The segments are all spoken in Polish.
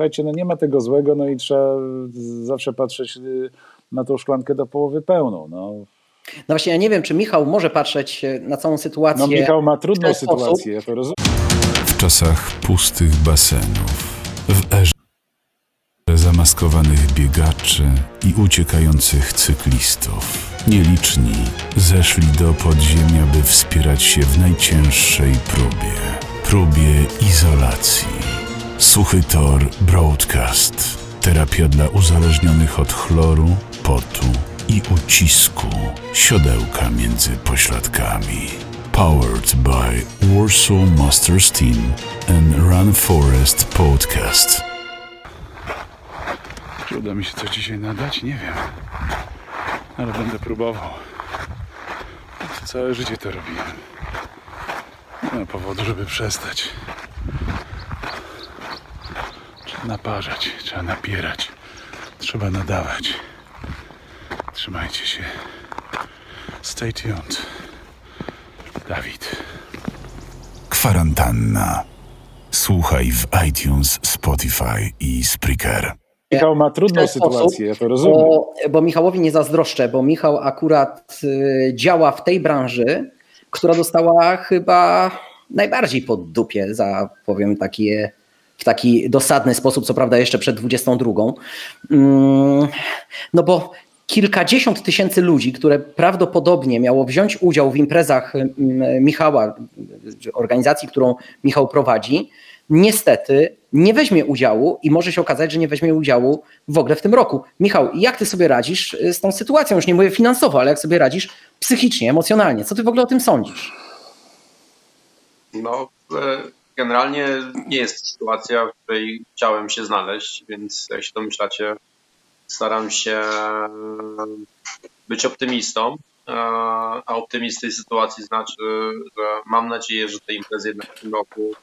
słuchajcie, no nie ma tego złego, no i trzeba zawsze patrzeć y, na tą szklankę do połowy pełną. No. No właśnie, ja nie wiem, czy Michał może patrzeć na całą sytuację. No Michał ma trudną sytuację, ja to rozumiem. W czasach pustych basenów, w erze zamaskowanych biegaczy i uciekających cyklistów, nieliczni zeszli do podziemia, by wspierać się w najcięższej próbie próbie izolacji. Suchy Tor Broadcast. Terapia dla uzależnionych od chloru, potu i ucisku. Siodełka między pośladkami. Powered by Warsaw Masters Team and Run Forest Podcast. Czy uda mi się coś dzisiaj nadać? Nie wiem. Ale będę próbował. Całe życie to robiłem. Nie ma powodu, żeby przestać. Trzeba naparzać, trzeba napierać, trzeba nadawać. Trzymajcie się. Stay tuned. Dawid. Kwarantanna. Słuchaj w iTunes, Spotify i Spreaker. Michał ma trudną sytuację, ja to rozumiem. Bo, bo Michałowi nie zazdroszczę, bo Michał akurat y, działa w tej branży, która dostała chyba najbardziej pod dupie za, powiem, takie w taki dosadny sposób, co prawda jeszcze przed 22. Mm, no bo kilkadziesiąt tysięcy ludzi, które prawdopodobnie miało wziąć udział w imprezach mm, Michała, organizacji, którą Michał prowadzi, niestety nie weźmie udziału i może się okazać, że nie weźmie udziału w ogóle w tym roku. Michał, jak ty sobie radzisz z tą sytuacją? Już nie mówię finansowo, ale jak sobie radzisz psychicznie, emocjonalnie? Co ty w ogóle o tym sądzisz? No, e, generalnie nie jest to sytuacja, w której chciałem się znaleźć, więc jak się domyślacie, staram się e, być optymistą. E, a optymizm w tej sytuacji znaczy, że mam nadzieję, że te imprezy jednak w tym roku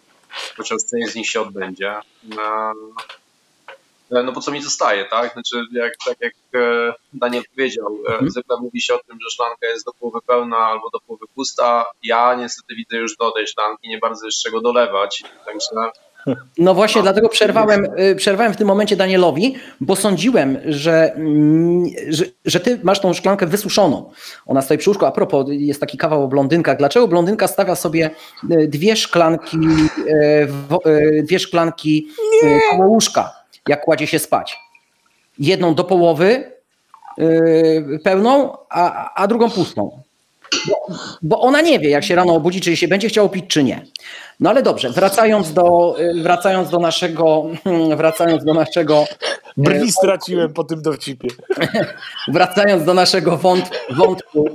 chociaż część z nich się odbędzie. E, no bo co mi zostaje, tak? Znaczy, jak, tak jak e, Daniel powiedział, e, mhm. zwykle mówi się o tym, że szklanka jest do połowy pełna albo do połowy pusta. Ja niestety widzę już do tej szklanki, nie bardzo jest czego dolewać, także no właśnie, dlatego przerwałem, przerwałem w tym momencie Danielowi, bo sądziłem, że, mm, że, że, ty masz tą szklankę wysuszoną. Ona stoi przy łóżku. A propos, jest taki kawał o blondynkach. Dlaczego blondynka stawia sobie dwie szklanki, dwie szklanki koło łóżka? Jak kładzie się spać. Jedną do połowy yy, pełną, a, a drugą pustą. Bo, bo, ona nie wie, jak się rano obudzi, czy się będzie chciało pić, czy nie. No ale dobrze, wracając do, yy, wracając do naszego, wracając do naszego. Brwi yy, straciłem po tym dowcipie. Wracając do naszego wątku.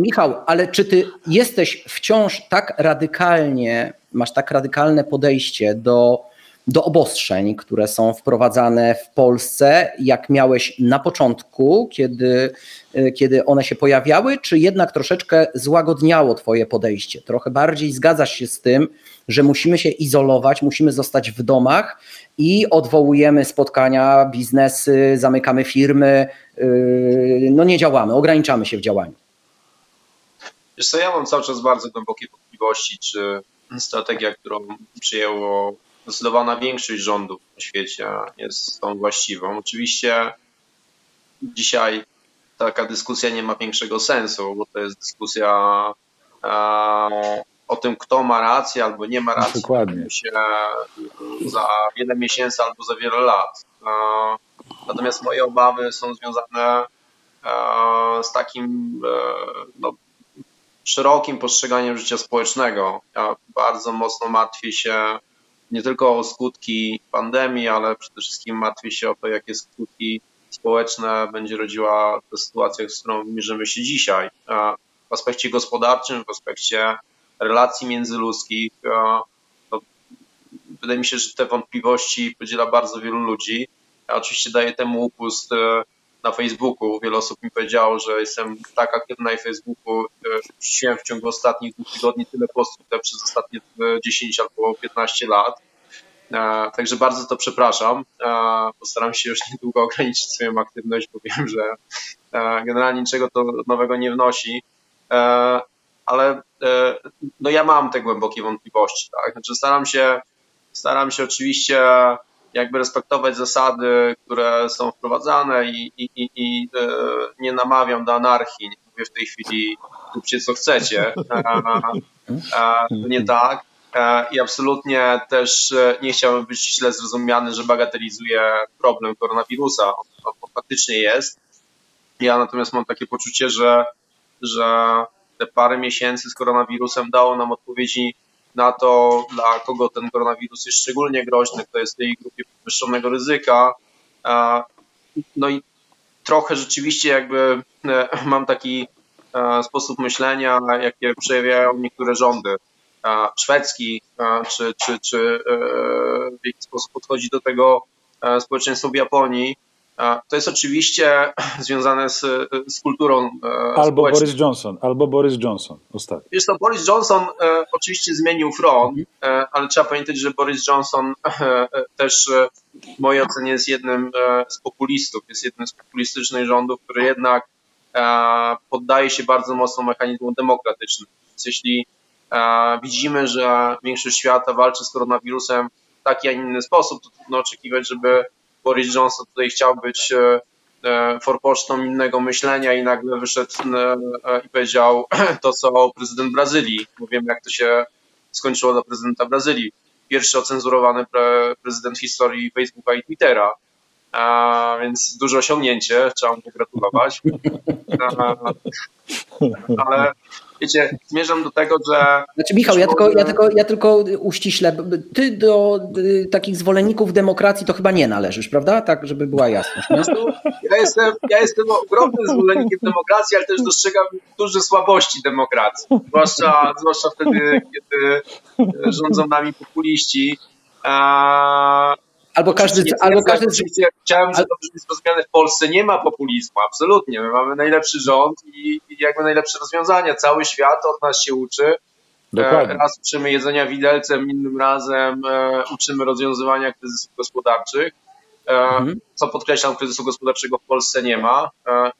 Michał, ale czy ty jesteś wciąż tak radykalnie, masz tak radykalne podejście do do obostrzeń, które są wprowadzane w Polsce, jak miałeś na początku, kiedy, y, kiedy one się pojawiały, czy jednak troszeczkę złagodniało Twoje podejście? Trochę bardziej zgadzasz się z tym, że musimy się izolować, musimy zostać w domach i odwołujemy spotkania, biznesy, zamykamy firmy, y, no nie działamy, ograniczamy się w działaniu. Wiesz co, ja mam cały czas bardzo głębokie wątpliwości, czy strategia, którą przyjęło zdecydowana większość rządów na świecie jest tą właściwą. Oczywiście dzisiaj taka dyskusja nie ma większego sensu, bo to jest dyskusja e, o tym, kto ma rację albo nie ma racji. Dokładnie. Się za wiele miesięcy albo za wiele lat. E, natomiast moje obawy są związane e, z takim no, szerokim postrzeganiem życia społecznego. Ja bardzo mocno martwię się nie tylko o skutki pandemii, ale przede wszystkim martwi się o to, jakie skutki społeczne będzie rodziła ta sytuacja, z którą mierzymy się dzisiaj. W aspekcie gospodarczym, w aspekcie relacji międzyludzkich, to wydaje mi się, że te wątpliwości podziela bardzo wielu ludzi. Ja oczywiście daję temu upust e, na Facebooku. Wiele osób mi powiedziało, że jestem tak aktywny na Facebooku, wrzuciłem w ciągu ostatnich dwóch tygodni tyle postów, jak przez ostatnie 10 albo 15 lat. E, także bardzo to przepraszam. E, postaram się już niedługo ograniczyć swoją aktywność, bo wiem, że e, generalnie niczego to nowego nie wnosi. Ale no ja mam te głębokie wątpliwości. Tak? Znaczy staram się, staram się oczywiście jakby respektować zasady, które są wprowadzane i, i, i, i e, nie namawiam do anarchii. Nie mówię w tej chwili, róbcie co chcecie. E, e, nie tak. I absolutnie też nie chciałbym być źle zrozumiany, że bagatelizuję problem koronawirusa. On, on faktycznie jest. Ja natomiast mam takie poczucie, że, że te parę miesięcy z koronawirusem dało nam odpowiedzi na to, dla kogo ten koronawirus jest szczególnie groźny, kto jest w tej grupie podwyższonego ryzyka. No i trochę rzeczywiście jakby e, mam taki e, sposób myślenia, jakie przejawiają niektóre rządy. Szwedzki, czy, czy, czy e, w jaki sposób podchodzi do tego społeczeństwo w Japonii. To jest oczywiście związane z, z kulturą e, Albo. Boris Johnson, albo Boris Johnson ostatnio. Wiesz to Boris Johnson e, oczywiście zmienił front, e, ale trzeba pamiętać, że Boris Johnson e, też w mojej ocenie jest jednym z populistów, jest jednym z populistycznych rządów, który jednak poddaje się bardzo mocno mechanizmom demokratycznym. Więc jeśli widzimy, że większość świata walczy z koronawirusem w taki, a inny sposób, to trudno oczekiwać, żeby Boris Johnson tutaj chciał być e, e, forpocztą innego myślenia i nagle wyszedł e, i powiedział to, co prezydent Brazylii. Bo wiem, jak to się skończyło dla prezydenta Brazylii. Pierwszy ocenzurowany pre, prezydent w historii Facebooka i Twittera. A, więc duże osiągnięcie, trzeba mu pogratulować. A, ale wiecie, zmierzam do tego, że Znaczy, Michał, ja tylko, ja, tylko, ja tylko uściślę. Ty do y, takich zwolenników demokracji to chyba nie należysz, prawda? Tak, żeby była jasność. Ja jestem, ja jestem ogromnym zwolennikiem demokracji, ale też dostrzegam duże słabości demokracji. Zwłaszcza, zwłaszcza wtedy, kiedy rządzą nami populiści. A, Albo każdy, oczywiście- albo każdy oczywiście chciałem, żeby to brzmi zrozumiane, w Polsce nie ma populizmu, absolutnie. My mamy najlepszy rząd i, i jakby najlepsze rozwiązania. Cały świat od nas się uczy. E, Dokładnie. Raz uczymy jedzenia widelcem, innym razem e, uczymy rozwiązywania kryzysów gospodarczych. E, Mhm. Co podkreślam, kryzysu gospodarczego w Polsce nie ma.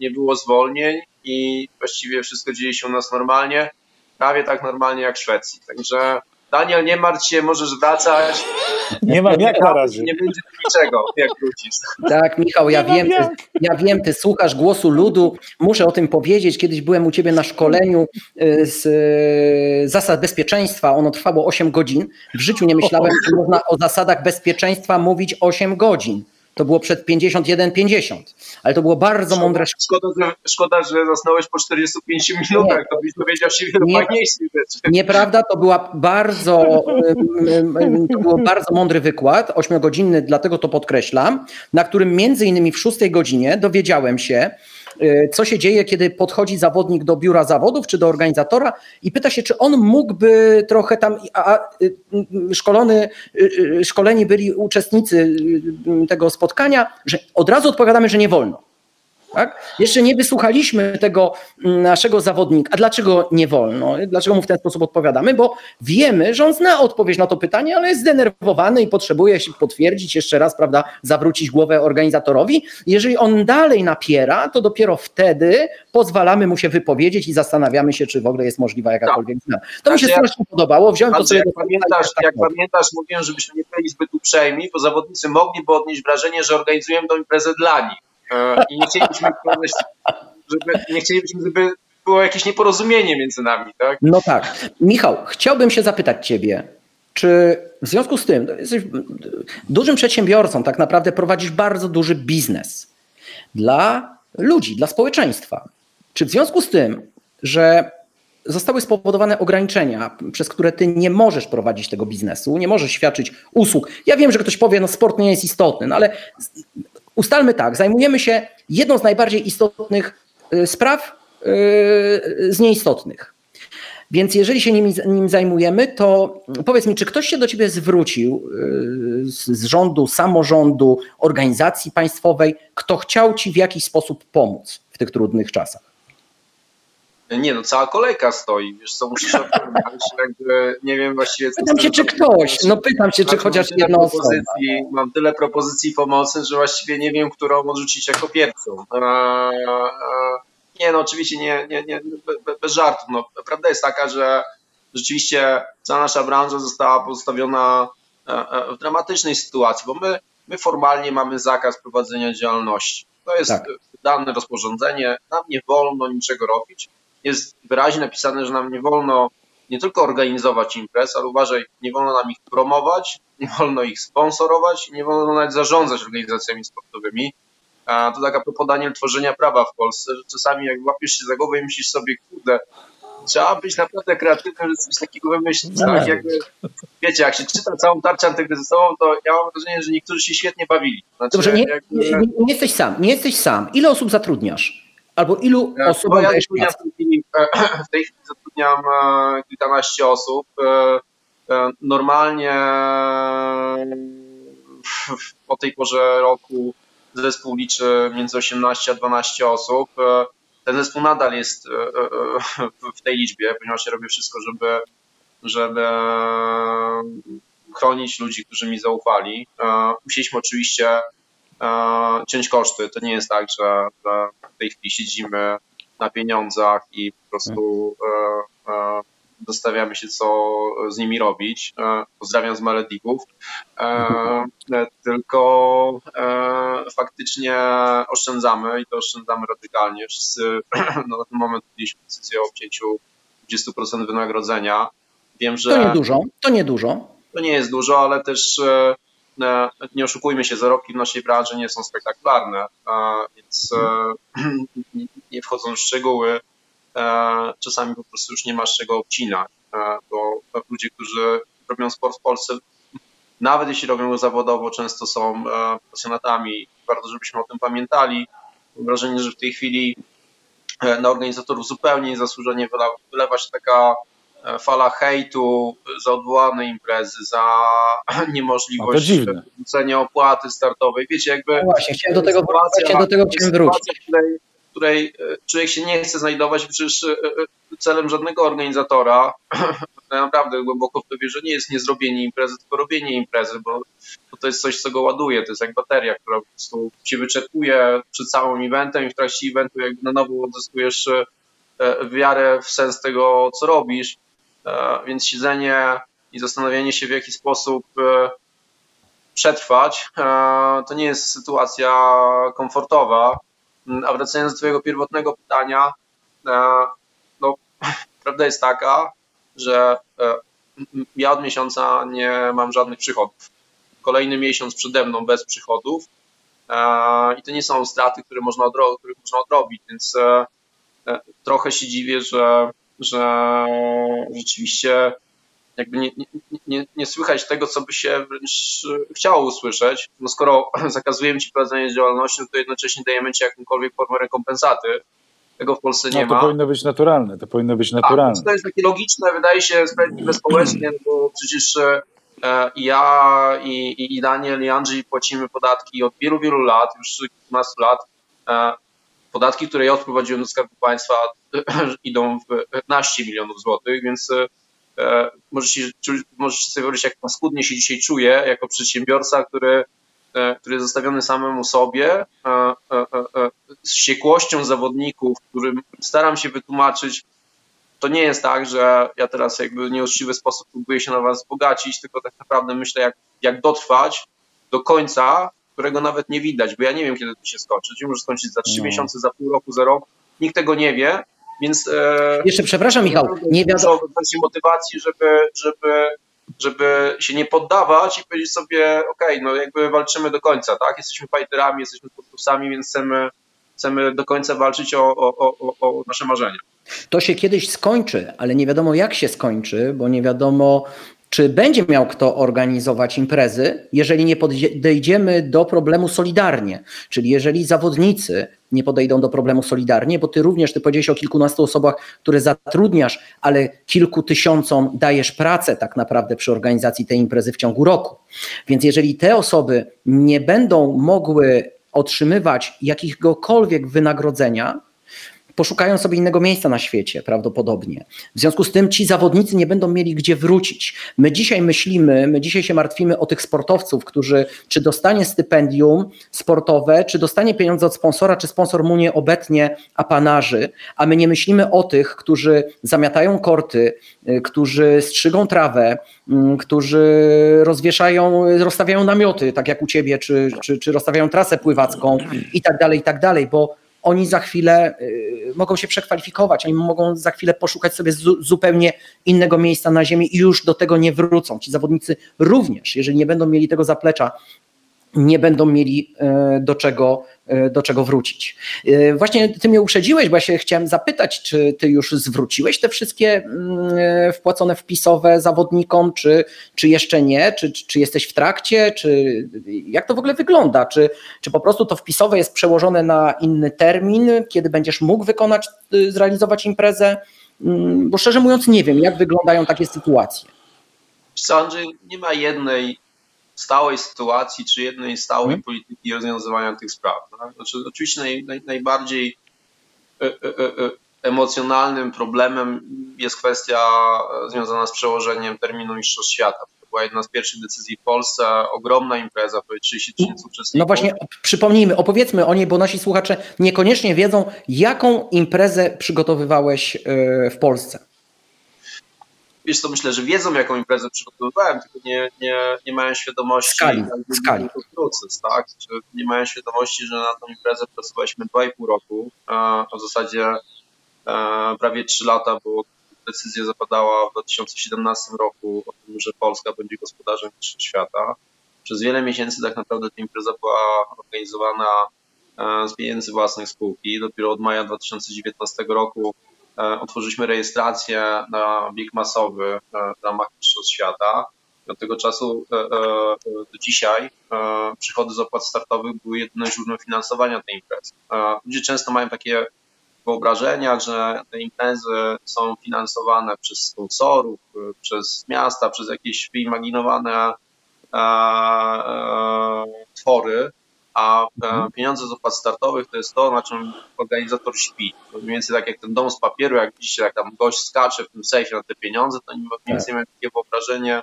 Nie było zwolnień i właściwie wszystko dzieje się u nas normalnie, prawie tak normalnie jak w Szwecji. Także Daniel, nie martw się, możesz wracać. Nie mam jak na razie. Nie będzie niczego, jak wrócisz. Tak, Michał, ja wiem, jak. ja wiem, ty słuchasz głosu ludu. Muszę o tym powiedzieć. Kiedyś byłem u ciebie na szkoleniu y, z y, zasad bezpieczeństwa. Ono trwało 8 godzin. W życiu nie myślałem, że można o zasadach bezpieczeństwa mówić 8 godzin. To było przed 51-50, ale to było bardzo mądre Szkoda, że, szkoda, że zasnąłeś po 45 minutach, to byś dowiedział się wielu Nie. fajniejszych rzeczy. Nieprawda, to była bardzo, to był bardzo mądry wykład, ośmiogodzinny, dlatego to podkreślam, na którym między innymi w szóstej godzinie dowiedziałem się, co się dzieje, kiedy podchodzi zawodnik do biura zawodów czy do organizatora i pyta się, czy on mógłby trochę tam, a, y, szkolony, y, y, szkoleni byli uczestnicy tego spotkania, że od razu odpowiadamy, że nie wolno. Tak? Jeszcze nie wysłuchaliśmy tego mm, naszego zawodnika. A dlaczego nie wolno? Dlaczego mu w ten sposób odpowiadamy? Bo wiemy, że on zna odpowiedź na to pytanie, ale jest zdenerwowany i potrzebuje się potwierdzić jeszcze raz, prawda, zawrócić głowę organizatorowi. Jeżeli on dalej napiera, to dopiero wtedy pozwalamy mu się wypowiedzieć i zastanawiamy się, czy w ogóle jest możliwa jakakolwiek zmiana. To mi się Znaczy, jak- strasznie podobało. Wziąłem to Znaczy, sobie jak pamiętasz, tak, jak tak. pamiętasz, mówiłem, żebyśmy nie byli zbyt uprzejmi, bo zawodnicy mogliby odnieść wrażenie, że organizujemy tę imprezę dla nich. E, I nie chcielibyśmy, żeby, nie chcielibyśmy, żeby było jakieś nieporozumienie między nami, tak? No tak. Michał, chciałbym się zapytać Ciebie, czy w związku z tym, jesteś dużym przedsiębiorcą, tak naprawdę prowadzisz bardzo duży biznes dla ludzi, dla społeczeństwa. Czy w związku z tym, że zostały spowodowane ograniczenia, przez które ty nie możesz prowadzić tego biznesu, nie możesz świadczyć usług. Ja wiem, że ktoś powie, no sport nie jest istotny, no ale ustalmy tak, zajmujemy się jedną z najbardziej istotnych y, spraw y, z nieistotnych. Więc jeżeli się nim, nim zajmujemy, to powiedz mi, czy ktoś się do ciebie zwrócił y, z, z rządu, samorządu, organizacji państwowej, kto chciał ci w jakiś sposób pomóc w tych trudnych czasach? Nie no, cała kolejka stoi, wiesz co, musisz odpowiadać, jakby nie wiem właściwie co... Pytam tym czy ktoś, no pytam cię, czy chociaż mam tyle jedna osoba. propozycji- Mam tyle propozycji pomocy, że właściwie nie wiem, którą odrzucić jako pierwszą. Nie no, oczywiście nie, nie, nie be- be- bez żartu. No, prawda jest taka, że rzeczywiście cała nasza branża została pozostawiona e, e, w dramatycznej sytuacji, bo my my formalnie mamy zakaz prowadzenia działalności. To jest Tak. dane rozporządzenie, nam nie wolno niczego robić. Jest wyraźnie napisane, że nam nie wolno nie tylko organizować imprez, ale uważaj, nie wolno nam ich promować, nie wolno ich sponsorować, nie wolno nawet zarządzać organizacjami sportowymi. A to taka propos Daniel tworzenia prawa w Polsce, że czasami jak łapiesz się za głowę i myślisz sobie, kurde, trzeba być naprawdę kreatywnym, żeby coś takiego wymyślić. Tak? Jakby, wiecie, jak się czyta całą tarczę antykryzysową, to ja mam wrażenie, że niektórzy się świetnie bawili. Znaczy, Dobrze, nie, jakby- nie, nie jesteś sam, nie jesteś sam. Ile osób zatrudniasz? Albo ilu Ja- no ja dajesz pracę? w tej chwili, w tej chwili zatrudniam e, kilkanaście osób. E, e, Normalnie w- w- o tej porze roku zespół liczy między 18 a 12 osób. E, Ten zespół nadal jest e, e, w- tej liczbie, ponieważ ja robię wszystko, żeby, żeby chronić ludzi, którzy mi zaufali. E, Musieliśmy oczywiście e, ciąć koszty. To nie jest tak, że, że w tej chwili siedzimy na pieniądzach i po prostu e, e, dostawiamy się, co z nimi robić. E, pozdrawiam z Malediwów. Tylko faktycznie oszczędzamy i to oszczędzamy radykalnie. Wszyscy no, na ten moment podjęliśmy decyzję o obcięciu 20% wynagrodzenia. Wiem, że To niedużo, to niedużo. to nie jest dużo, ale też nie oszukujmy się, zarobki w naszej branży nie są spektakularne, więc e, nie- wchodząc w szczegóły, e, czasami po prostu już nie masz czego obcinać, e, bo ludzie, którzy robią sport w Polsce, nawet jeśli robią go zawodowo, często są pasjonatami. Warto, żebyśmy o tym pamiętali. Mam wrażenie, że w tej chwili na organizatorów zupełnie niezasłużenie wylewa się taka fala hejtu za odwołane imprezy, za niemożliwość dziwne. wrzucenia opłaty startowej. Wiecie, jakby No właśnie, chciałem do tego, sytuacja- właśnie do tego chciałem wrócić. której, której e, człowiek się nie chce znajdować, przecież e, e, celem żadnego organizatora, naprawdę głęboko w to wierzę, nie jest nie zrobienie imprezy, tylko robienie imprezy, bo, bo to jest coś, co go ładuje, to jest jak bateria, która po prostu się wyczerpuje przed całym eventem i w trakcie eventu jakby na nowo odzyskujesz e, e, wiarę w sens tego, co robisz, E, więc siedzenie i zastanawianie się, w jaki sposób e, przetrwać, e, to nie jest sytuacja komfortowa. Mm, A wracając do Twojego pierwotnego pytania, e, no, prawda jest taka, że e, ja od miesiąca nie mam żadnych przychodów. Kolejny miesiąc przede mną bez przychodów e, i to nie są straty, które można, odro- można odrobić, więc e, e, trochę się dziwię, że, że rzeczywiście jakby nie, nie, nie, słychać tego, co by się wręcz e, chciało usłyszeć. No skoro zakazujemy ci prowadzenia działalności, no to jednocześnie dajemy ci jakąkolwiek formę rekompensaty. Tego w Polsce nie No, to ma. powinno być naturalne, to powinno być Tak, naturalne. więc to jest takie logiczne, wydaje się sprawiedliwe społecznie, bo przecież e, i ja, i, i- i Daniel, i Andrzej płacimy podatki od wielu, wielu lat, już kilkunastu lat. Podatki, które ja odprowadziłem do Skarbu Państwa idą w 15 milionów złotych, więc e, możecie, możecie sobie wyobrazić, jak paskudnie się dzisiaj czuję jako przedsiębiorca, który, e, który jest zostawiony samemu sobie, e, z wściekłością zawodników, którym staram się wytłumaczyć, to nie jest tak, że ja teraz jakby w nieuczciwy sposób próbuję się na was wzbogacić, tylko tak naprawdę myślę, jak, jak dotrwać do końca, którego nawet nie widać, bo ja nie wiem, kiedy to się skończy. Czy może skończyć za trzy No. miesiące, za pół roku, za rok. Nikt tego nie wie, więc e, Jeszcze przepraszam, Michał, nie wiadomo. dużo motywacji, żeby, żeby, żeby się nie poddawać i powiedzieć sobie, okej, no jakby walczymy do końca, tak? Jesteśmy fighterami, jesteśmy sportowcami, więc chcemy, chcemy do końca walczyć o, o, o- o nasze marzenia. To się kiedyś skończy, ale nie wiadomo jak się skończy, bo nie wiadomo, czy będzie miał kto organizować imprezy, jeżeli nie podejdziemy do problemu solidarnie. Czyli jeżeli zawodnicy nie podejdą do problemu solidarnie, bo ty również, ty powiedziałeś o kilkunastu osobach, które zatrudniasz, ale kilku tysiącom dajesz pracę tak naprawdę przy organizacji tej imprezy w ciągu roku. Więc jeżeli te osoby nie będą mogły otrzymywać jakiegokolwiek wynagrodzenia, poszukają sobie innego miejsca na świecie prawdopodobnie. W związku z tym ci zawodnicy nie będą mieli gdzie wrócić. My dzisiaj myślimy, my dzisiaj się martwimy o tych sportowców, którzy czy dostanie stypendium sportowe, czy dostanie pieniądze od sponsora, czy sponsor mu nie obetnie apanarzy, a my nie myślimy o tych, którzy zamiatają korty, y, którzy strzygą trawę, y, którzy rozwieszają, rozstawiają namioty, tak jak u ciebie, czy, czy, czy rozstawiają trasę pływacką i tak dalej, i tak dalej, bo oni za chwilę y, mogą się przekwalifikować, oni mogą za chwilę poszukać sobie zu, zupełnie innego miejsca na ziemi i już do tego nie wrócą. Ci zawodnicy również, jeżeli nie będą mieli tego zaplecza, nie będą mieli e, do czego, do czego wrócić. E, właśnie ty mnie uprzedziłeś, bo ja się chciałem zapytać, czy ty już zwróciłeś te wszystkie mm, wpłacone wpisowe zawodnikom, czy, czy jeszcze nie, czy, czy jesteś w trakcie, czy jak to w ogóle wygląda, czy, czy po prostu to wpisowe jest przełożone na inny termin, kiedy będziesz mógł wykonać, y, zrealizować imprezę, Mm, bo szczerze mówiąc nie wiem, jak wyglądają takie sytuacje. Andrzej, nie ma jednej stałej sytuacji, czy jednej stałej Hmm. polityki rozwiązywania tych spraw. Tak? Znaczy, oczywiście naj, naj, najbardziej e, e, e, emocjonalnym problemem jest kwestia e, związana z przełożeniem terminu Mistrzostw Świata. To była jedna z pierwszych decyzji w Polsce, ogromna impreza, prawie 30 tysięcy uczestników. No właśnie, przypomnijmy, opowiedzmy o niej, bo nasi słuchacze niekoniecznie wiedzą, jaką imprezę przygotowywałeś e, w Polsce. Wiesz co, myślę, że wiedzą, jaką imprezę przygotowywałem, tylko nie, nie, nie mają świadomości, Skali, skali. proces, tak? Że nie mają świadomości, że na tą imprezę pracowaliśmy 2,5 roku, a w zasadzie e, prawie 3 lata, bo decyzja zapadała w 2017 roku o tym, że Polska będzie gospodarzem Świata. Przez wiele miesięcy tak naprawdę ta impreza była organizowana e, z pieniędzy własnych spółki. Dopiero od maja 2019 roku otworzyliśmy rejestrację na bieg masowy e, w ramach Mistrzostw Świata. Od tego czasu e, e, do dzisiaj e, przychody z opłat startowych były jedynym źródłem finansowania tej imprezy. E, Ludzie często mają takie wyobrażenia, że te imprezy są finansowane przez sponsorów, e, przez miasta, przez jakieś wyimaginowane e, e, twory, a e, pieniądze z opłat startowych to jest to, na czym organizator śpi. To mniej więcej tak jak ten dom z papieru, jak widzicie, jak tam gość skacze w tym sejfie na te pieniądze, to mniej więcej mają takie wyobrażenie,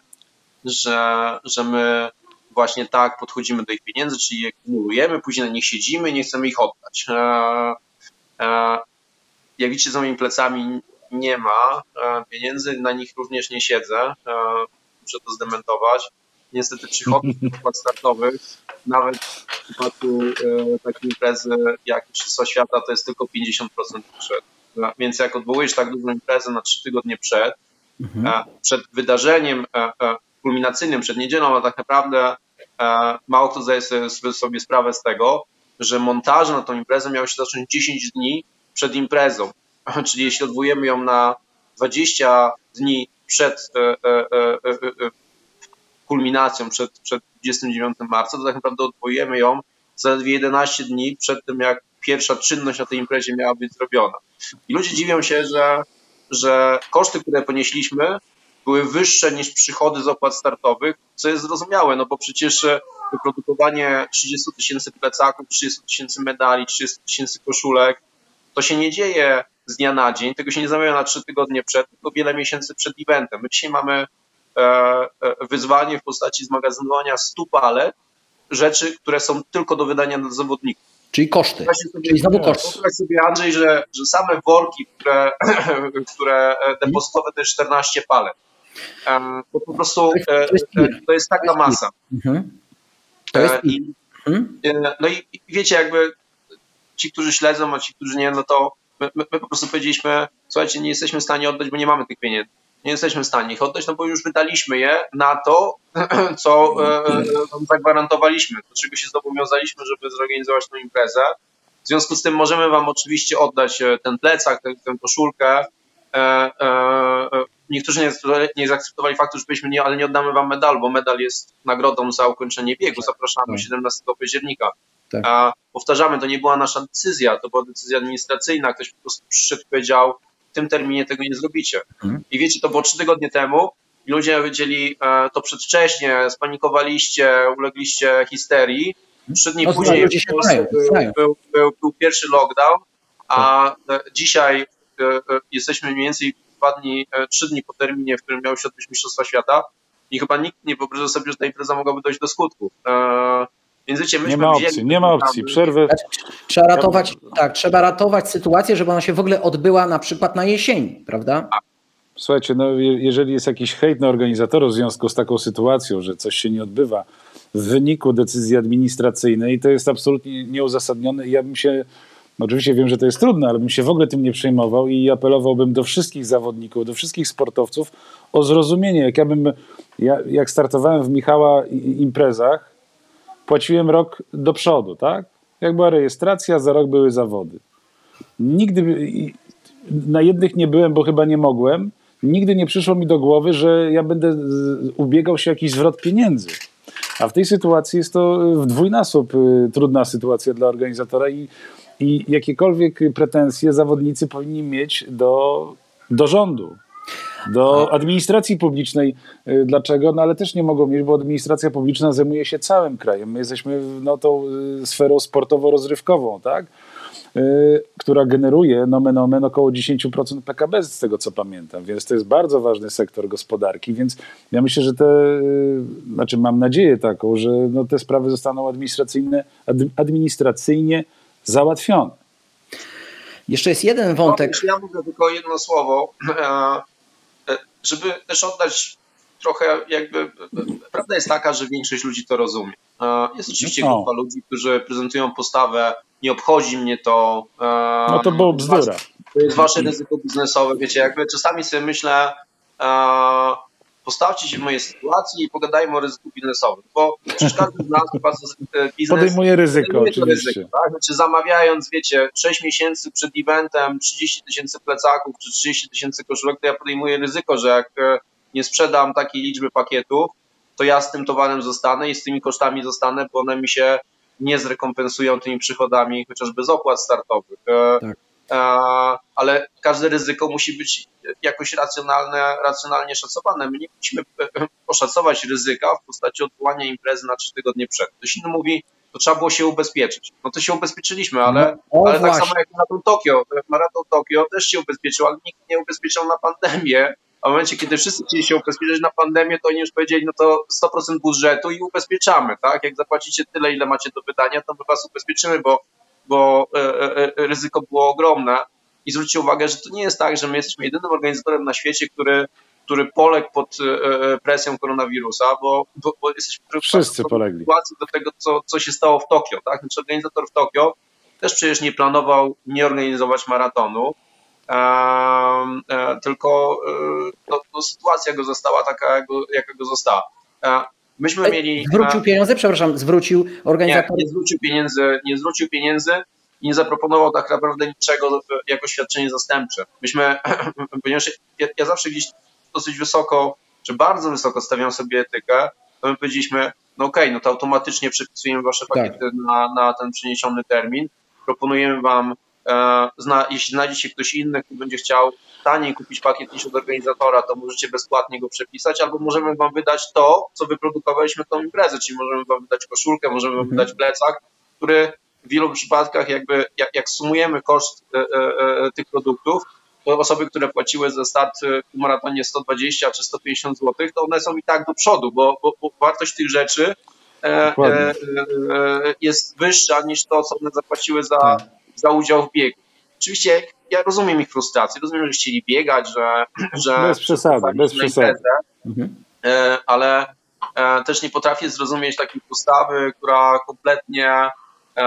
że, że my właśnie tak podchodzimy do ich pieniędzy, czyli je kumulujemy, później na nich siedzimy i nie chcemy ich oddać. E, e, jak widzicie za moimi plecami nie ma e, pieniędzy, na nich również nie siedzę, muszę to zdementować. Niestety przychody z opłat startowych, nawet w przypadku e, takiej imprezy jak Mistrzostwa Świata, to jest tylko 50% przed. Więc jak odwołujesz tak dużą imprezę na trzy tygodnie przed, e, przed wydarzeniem e, kulminacyjnym, przed niedzielą, a tak naprawdę mało kto zdaje sobie, sobie sprawę z tego, że montaże na tą imprezę miały się zacząć 10 dni przed imprezą. Czyli jeśli odwołujemy ją na 20 dni przed e, e, e, kulminacją, przed, przed 29 marca, to tak naprawdę odwołujemy ją zaledwie 11 dni przed tym, jak pierwsza czynność na tej imprezie miała być zrobiona. I ludzie dziwią się, że, że koszty, które ponieśliśmy, były wyższe niż przychody z opłat startowych, co jest zrozumiałe, no bo przecież e, wyprodukowanie 30 tysięcy plecaków, 30 tysięcy medali, 30 tysięcy koszulek, to się nie dzieje z dnia na dzień, tego się nie zamawia na trzy tygodnie przed, tylko wiele miesięcy przed eventem. My dzisiaj mamy wyzwanie w postaci zmagazynowania 100 palet rzeczy, które są tylko do wydania dla zawodników. Czyli koszty. Sobie, Czyli znowu koszty. wyobraź sobie Andrzej, że, że same worki, które, które depozytowe to jest 14 palet. Bo po prostu To jest- e, to e, to taka masa. Mhm. To jest E, I, Mhm. e, no i wiecie, jakby ci, którzy śledzą, a ci, którzy nie, no to my, my po prostu powiedzieliśmy, słuchajcie, nie jesteśmy w stanie oddać, bo nie mamy tych pieniędzy. Nie jesteśmy w stanie ich oddać, no bo już wydaliśmy je na to, co e, e, zagwarantowaliśmy, do czego się zobowiązaliśmy, żeby zorganizować tę imprezę. W związku z tym możemy wam oczywiście oddać e, ten plecak, tę, tę koszulkę. Niektórzy nie, nie zaakceptowali faktu, że byliśmy nie, ale nie oddamy wam medalu, bo medal jest nagrodą za ukończenie biegu. Zapraszamy Tak. 17 października. Tak. A powtarzamy, to nie była nasza decyzja, to była decyzja administracyjna. Ktoś po prostu przyszedł i powiedział, w tym terminie tego nie zrobicie. Mhm. I wiecie, to było trzy tygodnie temu i ludzie powiedzieli e, to przedwcześnie, spanikowaliście, ulegliście histerii. Trzy dni No, później w Polsce był, był, był, był pierwszy lockdown, a e, dzisiaj e, jesteśmy mniej więcej dwa dni, trzy dni po terminie, w którym miały się odbyć Mistrzostwa Świata i chyba nikt nie wyobraża sobie, że ta impreza mogłaby dojść do skutku. Więc wiecie, myśmy Nie ma wzięli opcji, nie ma opcji. Przerwy. Trzeba ratować, tak, trzeba ratować sytuację, żeby ona się w ogóle odbyła na przykład na jesieni, prawda? Słuchajcie, no, je- jeżeli jest jakiś hejt na organizatorów w związku z taką sytuacją, że coś się nie odbywa w wyniku decyzji administracyjnej, to jest absolutnie nieuzasadnione. I Ja bym się, no oczywiście wiem, że to jest trudne, ale bym się w ogóle tym nie przejmował i apelowałbym do wszystkich zawodników, do wszystkich sportowców o zrozumienie. Jak ja bym, ja, jak startowałem w Michała imprezach, płaciłem rok do przodu, tak? Jak była rejestracja, za rok były zawody. Nigdy na jednych nie byłem, bo chyba nie mogłem. Nigdy nie przyszło mi do głowy, że ja będę ubiegał się jakiś zwrot pieniędzy. A w tej sytuacji jest to w dwójnasób y, trudna sytuacja dla organizatora i, i jakiekolwiek pretensje zawodnicy powinni mieć do, do rządu, do administracji publicznej. Y, Dlaczego? No ale też nie mogą mieć, bo administracja publiczna zajmuje się całym krajem. My jesteśmy no, tą y, sferą sportowo-rozrywkową, tak? y, która generuje nomen omen około 10% PKB z tego co pamiętam, więc to jest bardzo ważny sektor gospodarki, więc ja myślę, że te, znaczy mam nadzieję taką, że no, te sprawy zostaną administracyjne, ad, administracyjnie załatwione. Jeszcze jest jeden wątek. No, ja mówię tylko jedno słowo, e, żeby też oddać trochę jakby, prawda jest taka, że większość ludzi to rozumie. E, Jest oczywiście No. grupa ludzi, którzy prezentują postawę, nie obchodzi mnie to. e, No to było bzdura. To jest wasze ryzyko biznesowe, wiecie, jakby czasami sobie myślę, e, postawcie się w mojej sytuacji i pogadajmy o ryzyku biznesowym, bo przecież każdy z nas e, biznes Podejmuje ryzyko oczywiście. ryzyko, tak? Znaczy zamawiając, wiecie, 6 miesięcy przed eventem 30 tysięcy plecaków czy 30 tysięcy koszulek, to ja podejmuję ryzyko, że jak e, nie sprzedam takiej liczby pakietów, to ja z tym towarem zostanę i z tymi kosztami zostanę, bo one mi się nie zrekompensują tymi przychodami, chociażby z opłat startowych. E, Tak. E, ale każde ryzyko musi być jakoś racjonalne, racjonalnie szacowane. My nie musimy e, oszacować ryzyka w postaci odwołania imprezy na trzy tygodnie przed. Ktoś inny mówi, to trzeba było się ubezpieczyć. No to się ubezpieczyliśmy, ale, No, o ale tak samo jak Maraton Tokio. Maraton Tokio też się ubezpieczył, ale nikt nie ubezpieczał na pandemię. A w momencie, kiedy wszyscy chcieli się ubezpieczyć na pandemię, to oni już powiedzieli, no to 100% budżetu i ubezpieczamy, tak? Jak zapłacicie tyle, ile macie do wydania, to my was ubezpieczymy, bo, bo e, e, e, ryzyko było ogromne. I zwróćcie uwagę, że to nie jest tak, że my jesteśmy jedynym organizatorem na świecie, który, który poległ pod e, e, presją koronawirusa, bo, bo, bo jesteśmy Wszyscy w polegli. sytuacji do tego, co, co się stało w Tokio. Tak? Znaczy organizator w Tokio też przecież nie planował nie organizować maratonu, em, e, tylko e, no, no, sytuacja go została taka, jak jaka go została. E, myśmy mieli... Zwrócił pieniądze, przepraszam, zwrócił Nie, organizator. nie zwrócił pieniędzy, nie zwrócił pieniędzy i nie zaproponował tak naprawdę niczego jako świadczenie zastępcze. Myśmy, ponieważ ja, ja zawsze gdzieś dosyć wysoko, czy bardzo wysoko stawiam sobie etykę, to my powiedzieliśmy, no okej, no to automatycznie przepisujemy wasze Tak. pakiety na, na ten przeniesiony termin. Proponujemy wam, e, zna, jeśli znajdzie się ktoś inny, kto będzie chciał taniej kupić pakiet niż od organizatora, to możecie bezpłatnie go przepisać, albo możemy wam wydać to, co wyprodukowaliśmy tą imprezę, czyli możemy wam wydać koszulkę, możemy wam Mhm. wydać plecak, który w wielu przypadkach jakby, jak, jak sumujemy koszt e, e, e, tych produktów, to osoby, które płaciły za start e, w maratonie 120 czy 150 zł, to one są i tak do przodu, bo, bo, bo wartość tych rzeczy e, e, e, jest wyższa niż to, co one zapłaciły za, Tak. Za udział w biegu. Oczywiście ja rozumiem ich frustrację, rozumiem, że chcieli biegać, że, że Bez przesady, bez przesady. Mhm. e, ale e, też nie potrafię zrozumieć takiej postawy, która kompletnie e,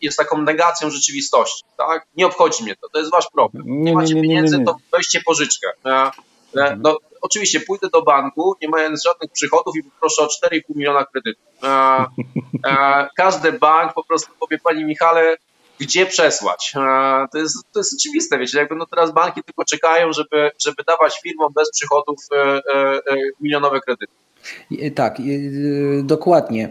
jest taką negacją rzeczywistości. Tak? Nie obchodzi mnie to, to jest wasz problem. Nie, Nie, macie nie, nie, pieniędzy, nie. to weźcie pożyczkę. No, oczywiście pójdę do banku, nie mając żadnych przychodów i poproszę o 4,5 miliona kredytów. E, e, każdy bank po prostu powie, panie Michale, gdzie przesłać. E, To jest, to jest oczywiste, wiecie, jakby no teraz banki tylko czekają, żeby, żeby dawać firmom bez przychodów e, e, milionowe kredyty. Tak, dokładnie.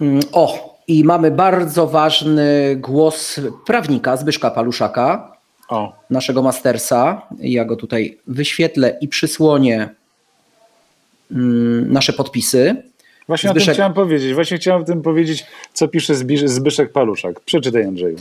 Mm, O, i mamy bardzo ważny głos prawnika Zbyszka Paluszaka, O, naszego mastersa. Ja go tutaj wyświetlę i przysłonię mm, nasze podpisy. właśnie o tym Zbyszek- chciałem powiedzieć. Właśnie chciałem o tym powiedzieć, co pisze Zbyszek Paluszak. Przeczytaj, Andrzeju.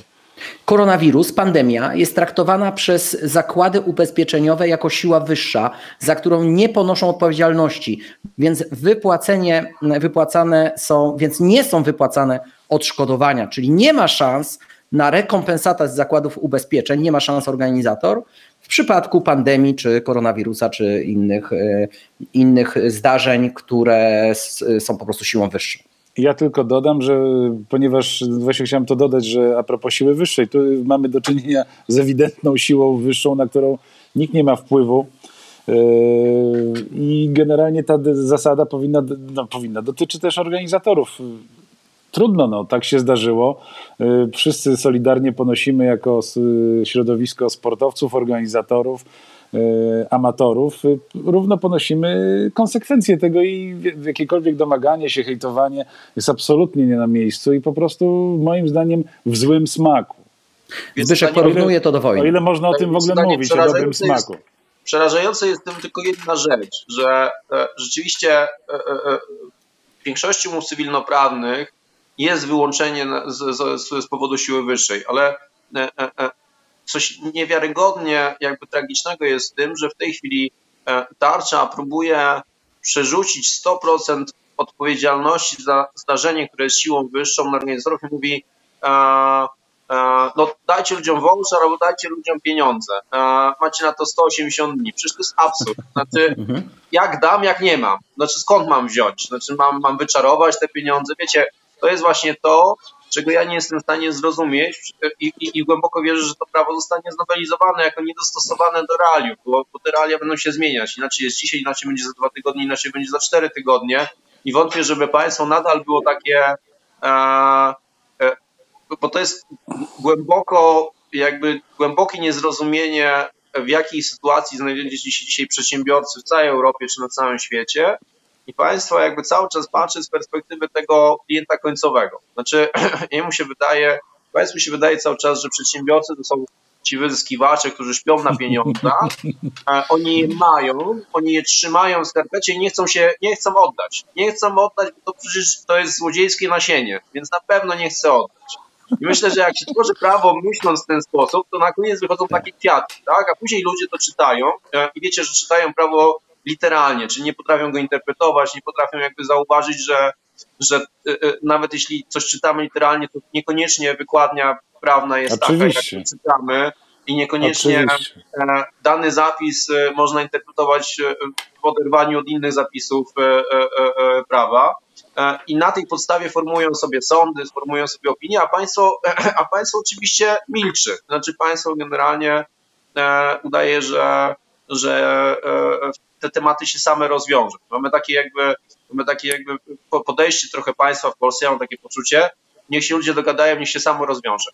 Koronawirus, pandemia jest traktowana przez zakłady ubezpieczeniowe jako siła wyższa, za którą nie ponoszą odpowiedzialności, więc wypłacenie, wypłacane są, więc nie są wypłacane odszkodowania, czyli nie ma szans na rekompensatę z zakładów ubezpieczeń, nie ma szans organizator w przypadku pandemii, czy koronawirusa, czy innych, e, innych zdarzeń, które są po prostu siłą wyższą. Ja tylko dodam, że ponieważ właśnie chciałem to dodać, że a propos siły wyższej, tu mamy do czynienia z ewidentną siłą wyższą, na którą nikt nie ma wpływu. Yy, I generalnie ta zasada powinna, no, powinna dotyczy też organizatorów. Trudno, no, tak się zdarzyło. Yy, wszyscy solidarnie ponosimy jako środowisko sportowców, organizatorów, E, amatorów, e, równo ponosimy konsekwencje tego i w jakiekolwiek domaganie się, hejtowanie jest absolutnie nie na miejscu i po prostu moim zdaniem w złym smaku. Zbyszek porównuje to do wojny. O ile można o tym w ogóle mówić, o dobrym smaku. Jest, przerażające jest tym tylko jedna rzecz, że e, rzeczywiście w większości umów cywilnoprawnych jest wyłączenie z, z, z powodu siły wyższej, ale coś niewiarygodnie jakby tragicznego jest w tym, że w tej chwili e, tarcza próbuje przerzucić 100% odpowiedzialności za zdarzenie, które jest siłą wyższą na organizatorów i mówi e, e, no dajcie ludziom voucher albo dajcie ludziom pieniądze. Macie na to 180 dni. Przecież to jest absurd. Znaczy, mhm. jak dam, jak nie mam? Znaczy, skąd mam wziąć? Znaczy, mam, mam wyczarować te pieniądze? Wiecie, to jest właśnie to, czego ja nie jestem w stanie zrozumieć i, i, i, głęboko wierzę, że to prawo zostanie znowelizowane jako niedostosowane do realiów, bo, bo te realia będą się zmieniać. Inaczej jest dzisiaj, inaczej będzie za dwa tygodnie, inaczej będzie za cztery tygodnie i wątpię, żeby państwo nadal było takie, e, e, bo to jest głęboko, jakby głębokie niezrozumienie, w jakiej sytuacji znajdują się dzisiaj przedsiębiorcy w całej Europie czy na całym świecie i państwo jakby cały czas patrzy z perspektywy tego klienta końcowego. Znaczy, jemu się wydaje, państwu się wydaje cały czas, że przedsiębiorcy to są ci wyzyskiwacze, którzy śpią na pieniądzach, oni je mają, oni je trzymają w skarpecie i nie chcą się, nie chcą oddać. Nie chcą oddać, bo to przecież to jest złodziejskie nasienie, więc na pewno nie chcę oddać. I myślę, że jak się tworzy prawo myśląc w ten sposób, to na koniec wychodzą takie kwiaty, tak? A później ludzie to czytają e, i wiecie, że czytają prawo literalnie, czyli nie potrafią go interpretować, nie potrafią jakby zauważyć, że, że y, y, nawet jeśli coś czytamy literalnie, to niekoniecznie wykładnia prawna jest Oczywiście. taka, jak czytamy i niekoniecznie Oczywiście. E, dany zapis e, można interpretować e, w oderwaniu od innych zapisów prawa. I na tej podstawie formują sobie sądy, formują sobie opinie, a państwo, a państwo oczywiście milczy. Znaczy państwo generalnie udaje, że, że te tematy się same rozwiążą. Mamy takie jakby, mamy takie jakby podejście trochę państwa w Polsce, ja mam takie poczucie, niech się ludzie dogadają, niech się samo rozwiąże.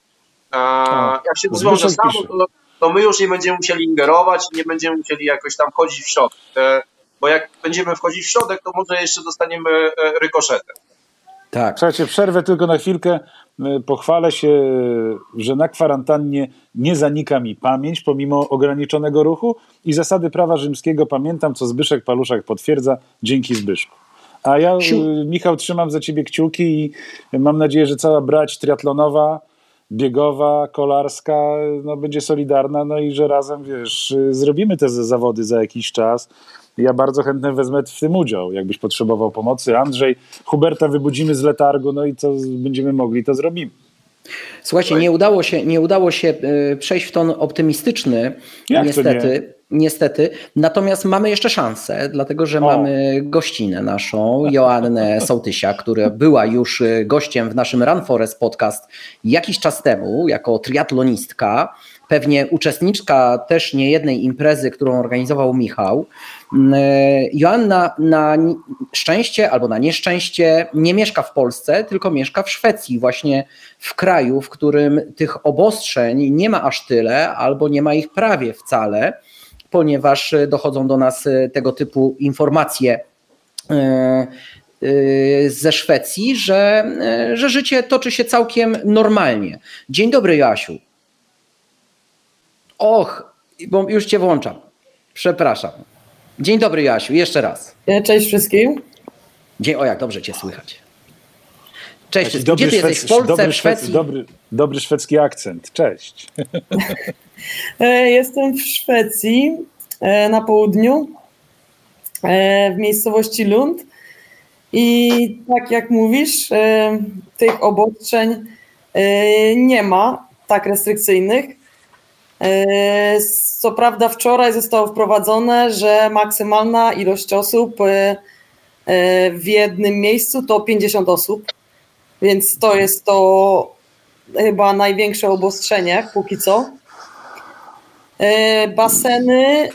A, jak się rozwiąże samo, to, to my już nie będziemy musieli ingerować, nie będziemy musieli jakoś tam chodzić w środek, bo jak będziemy wchodzić w środek, to może jeszcze dostaniemy e, rykoszetem. Tak. Słuchajcie, przerwę tylko na chwilkę. E, pochwalę się, że na kwarantannie nie zanika mi pamięć pomimo ograniczonego ruchu i zasady prawa rzymskiego pamiętam, co Zbyszek Paluszak potwierdza. Dzięki Zbyszku. A ja, e, Michał, trzymam za ciebie kciuki i mam nadzieję, że cała brać triatlonowa, biegowa, kolarska no, będzie solidarna, no i że razem, wiesz, zrobimy te zawody za jakiś czas ja bardzo chętnie wezmę w tym udział. Jakbyś potrzebował pomocy, Andrzej, Huberta wybudzimy z letargu, no i co będziemy mogli, to zrobimy. Słuchajcie, nie udało się, nie udało się e, przejść w ton optymistyczny, Jak niestety. Niestety. Natomiast mamy jeszcze szansę, dlatego że o. mamy gościnę naszą, Joannę Sołtysia, która była już e, gościem w naszym Run Forest podcast jakiś czas temu, jako triatlonistka, pewnie uczestniczka też niejednej imprezy, którą organizował Michał. Mm, e, Joanna na szczęście albo na nieszczęście nie mieszka w Polsce, tylko mieszka w Szwecji, właśnie w kraju, w którym tych obostrzeń nie ma aż tyle, albo nie ma ich prawie wcale, ponieważ dochodzą do nas e, tego typu informacje e, ze Szwecji, że, że życie toczy się całkiem normalnie. Dzień dobry, Joasiu. Och, bo już cię włączam. Przepraszam. Dzień dobry, Jasiu, jeszcze raz. Cześć wszystkim. Dzień, o jak dobrze cię słychać. Cześć, Taki gdzie ty jesteś? W Polsce, dobry, w Szwecji? dobry, dobry szwedzki akcent. Cześć. E, Jestem w Szwecji, e, na południu, e, w miejscowości Lund. I tak jak mówisz, tych obostrzeń nie ma tak restrykcyjnych. Co prawda, wczoraj zostało wprowadzone, że maksymalna ilość osób w jednym miejscu to 50 osób, więc to jest to chyba największe obostrzenie póki co. E, Baseny,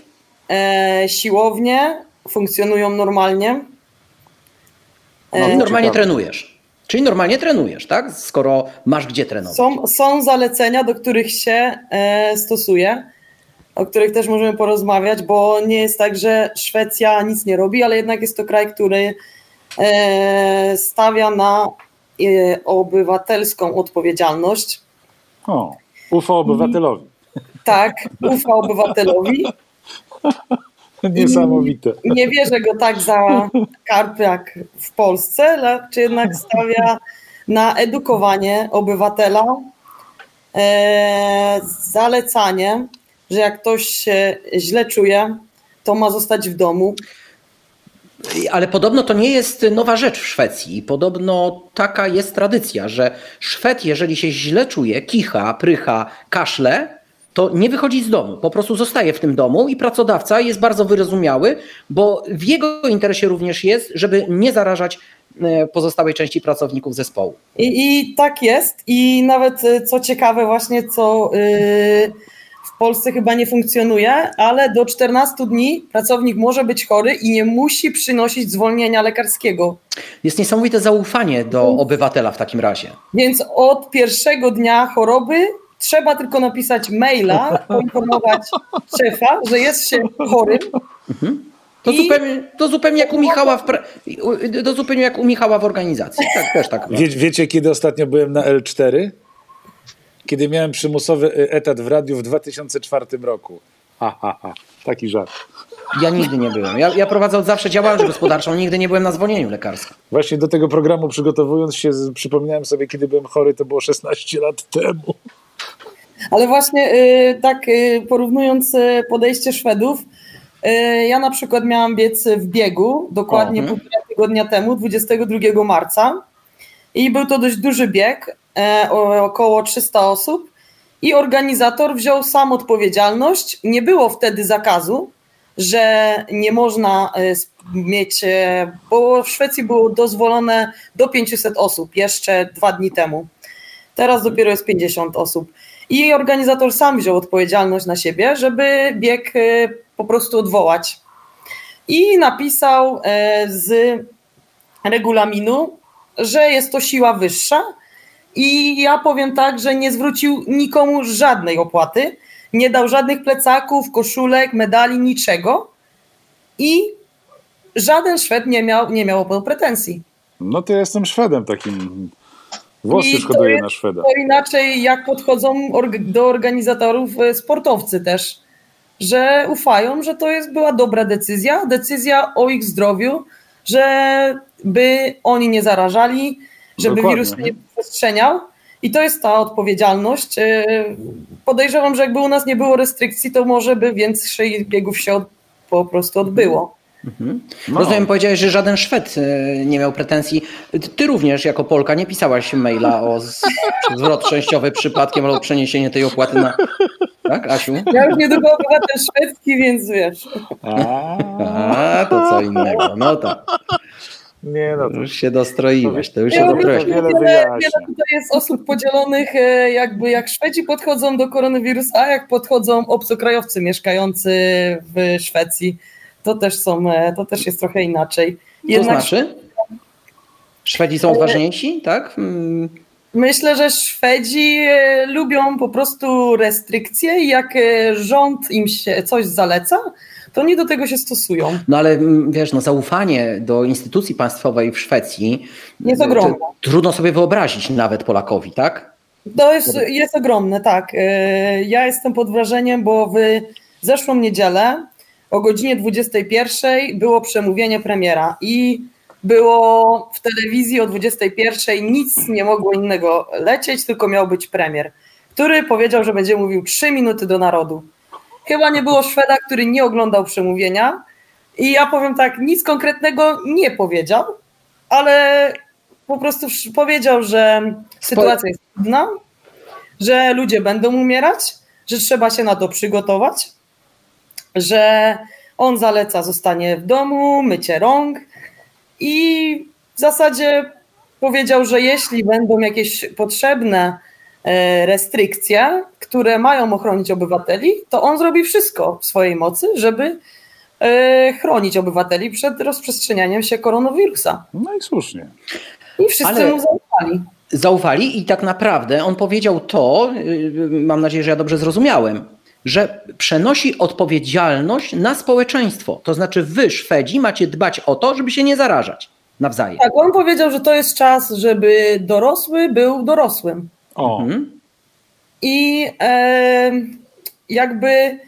e, siłownie funkcjonują normalnie. No, E, i normalnie ciekawe. trenujesz. Czyli normalnie trenujesz, tak? Skoro masz gdzie trenować. Są, są zalecenia, do których się e, stosuje, o których też możemy porozmawiać, bo nie jest tak, że Szwecja nic nie robi, ale jednak jest to kraj, który e, stawia na obywatelską odpowiedzialność. O, ufa obywatelowi. Tak, ufa obywatelowi. Niesamowite. Nie bierze go tak za karp jak w Polsce, lecz jednak stawia na edukowanie obywatela, e, zalecanie, że jak ktoś się źle czuje, to ma zostać w domu. Ale podobno to nie jest nowa rzecz w Szwecji. Podobno taka jest tradycja, że Szwed, jeżeli się źle czuje, kicha, prycha, kaszle, to nie wychodzi z domu. Po prostu zostaje w tym domu i pracodawca jest bardzo wyrozumiały, bo w jego interesie również jest, żeby nie zarażać e, pozostałej części pracowników zespołu. I, I tak jest. I nawet y, co ciekawe, właśnie co y, w Polsce chyba nie funkcjonuje, ale do 14 dni pracownik może być chory i nie musi przynosić zwolnienia lekarskiego. Jest niesamowite zaufanie do obywatela w takim razie. Więc od pierwszego dnia choroby trzeba tylko napisać maila, poinformować szefa, że jest się chorym. To, I- zupełnie, to zupełnie jak u Michała w, pra- to zupełnie jak u Michała w organizacji. Tak, też tak. Wie, wiecie, kiedy ostatnio byłem na L4? Kiedy miałem przymusowy y, etat w radiu w 2004 roku. Ha, ha, ha. Taki żart. Ja nigdy nie byłem. Ja, ja prowadzę od zawsze działalność gospodarczą, nigdy nie byłem na zwolnieniu lekarskim. Właśnie do tego programu przygotowując się, przypomniałem sobie, kiedy byłem chory, to było 16 lat temu. Ale właśnie y, tak y, porównując y, podejście Szwedów, y, ja na przykład miałam biec w biegu dokładnie półtora tygodnia temu, 22 marca i był to dość duży bieg, około 300 osób i organizator wziął sam odpowiedzialność. Nie było wtedy zakazu, że nie można e, mieć, e, bo w Szwecji było dozwolone do 500 osób jeszcze dwa dni temu. Teraz dopiero jest 50 osób. I organizator sam wziął odpowiedzialność na siebie, żeby bieg e, po prostu odwołać. I napisał e, z regulaminu, że jest to siła wyższa. I ja powiem tak, że nie zwrócił nikomu żadnej opłaty, nie dał żadnych plecaków, koszulek, medali, niczego. I żaden Szwed nie miał, nie miał pretensji. No to ja jestem Szwedem takim. Włosy I jest- na Szweda. To inaczej jak podchodzą do organizatorów e, sportowcy też, że ufają, że to jest była dobra decyzja, decyzja o ich zdrowiu, żeby oni nie zarażali, żeby Dokładnie. wirus nie przestrzeniał. I to jest ta odpowiedzialność. E, Podejrzewam, że jakby u nas nie było restrykcji, to może by więcej biegów się od, po prostu odbyło. No. Rozumiem, powiedziałeś, że żaden Szwed e, nie miał pretensji. Ty- również jako Polka nie pisałaś maila o zwrot częściowy przypadkiem albo przeniesienie tej opłaty na... Tak, Asiu? Ja już niedługo obywatel szwedzki, więc wiesz. A, to co innego. No tak. Nie no, to Już się dostroiłeś, to już się dostroiłeś. wiele wiele, tutaj jest osób podzielonych, e, jakby jak Szwedzi podchodzą do koronawirusa, a jak podchodzą obcokrajowcy mieszkający w Szwecji. To też są, e, to też jest trochę inaczej. To znaczy? Szwedzi są odważniejsi, tak? Mm, Myślę, że Szwedzi e, lubią po prostu restrykcje i jak e, rząd im się coś zaleca, to oni do tego się stosują. No ale mm, wiesz, no zaufanie do instytucji państwowej w Szwecji Jest to ogromne. Trudno sobie wyobrazić nawet Polakowi, tak? To jest, jest ogromne, tak. E, Ja jestem pod wrażeniem, bo w zeszłą niedzielę o godzinie 21 było przemówienie premiera i było w telewizji o 21 nic nie mogło innego lecieć, tylko miał być premier, który powiedział, że będzie mówił 3 minuty do narodu. Chyba nie było Szweda, który nie oglądał przemówienia. I ja powiem tak, nic konkretnego nie powiedział, ale po prostu powiedział, że sytuacja jest trudna, że ludzie będą umierać, że trzeba się na to przygotować, że on zaleca zostanie w domu, mycie rąk i w zasadzie powiedział, że jeśli będą jakieś potrzebne e, restrykcje, które mają ochronić obywateli, to on zrobi wszystko w swojej mocy, żeby e, chronić obywateli przed rozprzestrzenianiem się koronawirusa. No i słusznie. I wszyscy Ale... mu zaufali zaufali i tak naprawdę on powiedział to, y, mam nadzieję, że ja dobrze zrozumiałem, że przenosi odpowiedzialność na społeczeństwo. To znaczy wy, Szwedzi, macie dbać o to, żeby się nie zarażać nawzajem. Tak, on powiedział, że to jest czas, żeby dorosły był dorosłym. O. Mhm. I e, jakby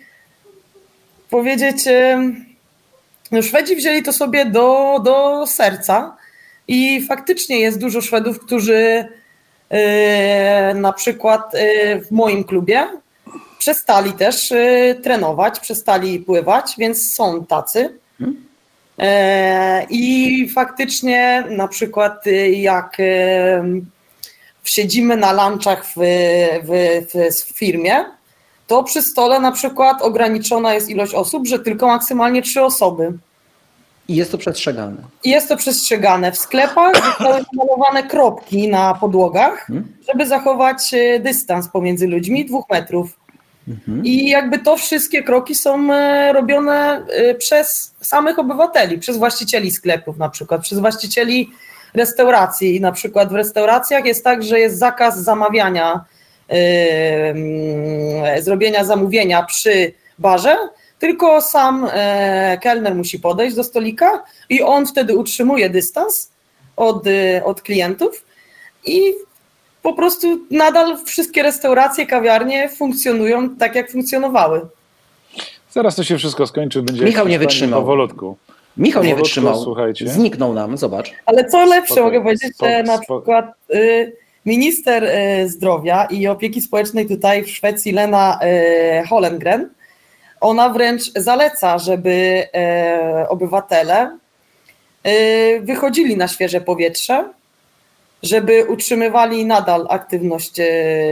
powiedzieć, e, no Szwedzi wzięli to sobie do, do serca i faktycznie jest dużo Szwedów, którzy e, na przykład e, w moim klubie przestali też e, trenować, przestali pływać, więc są tacy. I faktycznie na przykład jak siedzimy na lunchach w, w, w firmie, to przy stole na przykład ograniczona jest ilość osób, że tylko maksymalnie trzy osoby. I jest to przestrzegane. I jest to przestrzegane. W sklepach zostały namalowane kropki na podłogach, hmm? żeby zachować e, dystans pomiędzy ludźmi dwóch metrów. Mhm. I jakby to wszystkie kroki są e, robione e, przez samych obywateli, przez właścicieli sklepów na przykład, przez właścicieli restauracji. Na przykład w restauracjach jest tak, że jest zakaz zamawiania, yy, zrobienia zamówienia przy barze, tylko sam e, kelner musi podejść do stolika i on wtedy utrzymuje dystans od, e, od klientów i po prostu nadal wszystkie restauracje, kawiarnie funkcjonują tak, jak funkcjonowały. Zaraz to się wszystko skończy, będzie Michał nie wytrzymał. Powolutku. Michał nie wytrzymał. Słuchajcie. Zniknął nam, zobacz. Ale co lepsze, spoko, mogę powiedzieć, spoko, że na przykład y, minister y, zdrowia i opieki społecznej tutaj w Szwecji, Lena y, Hollengren, ona wręcz zaleca, żeby obywatele wychodzili na świeże powietrze, żeby utrzymywali nadal aktywność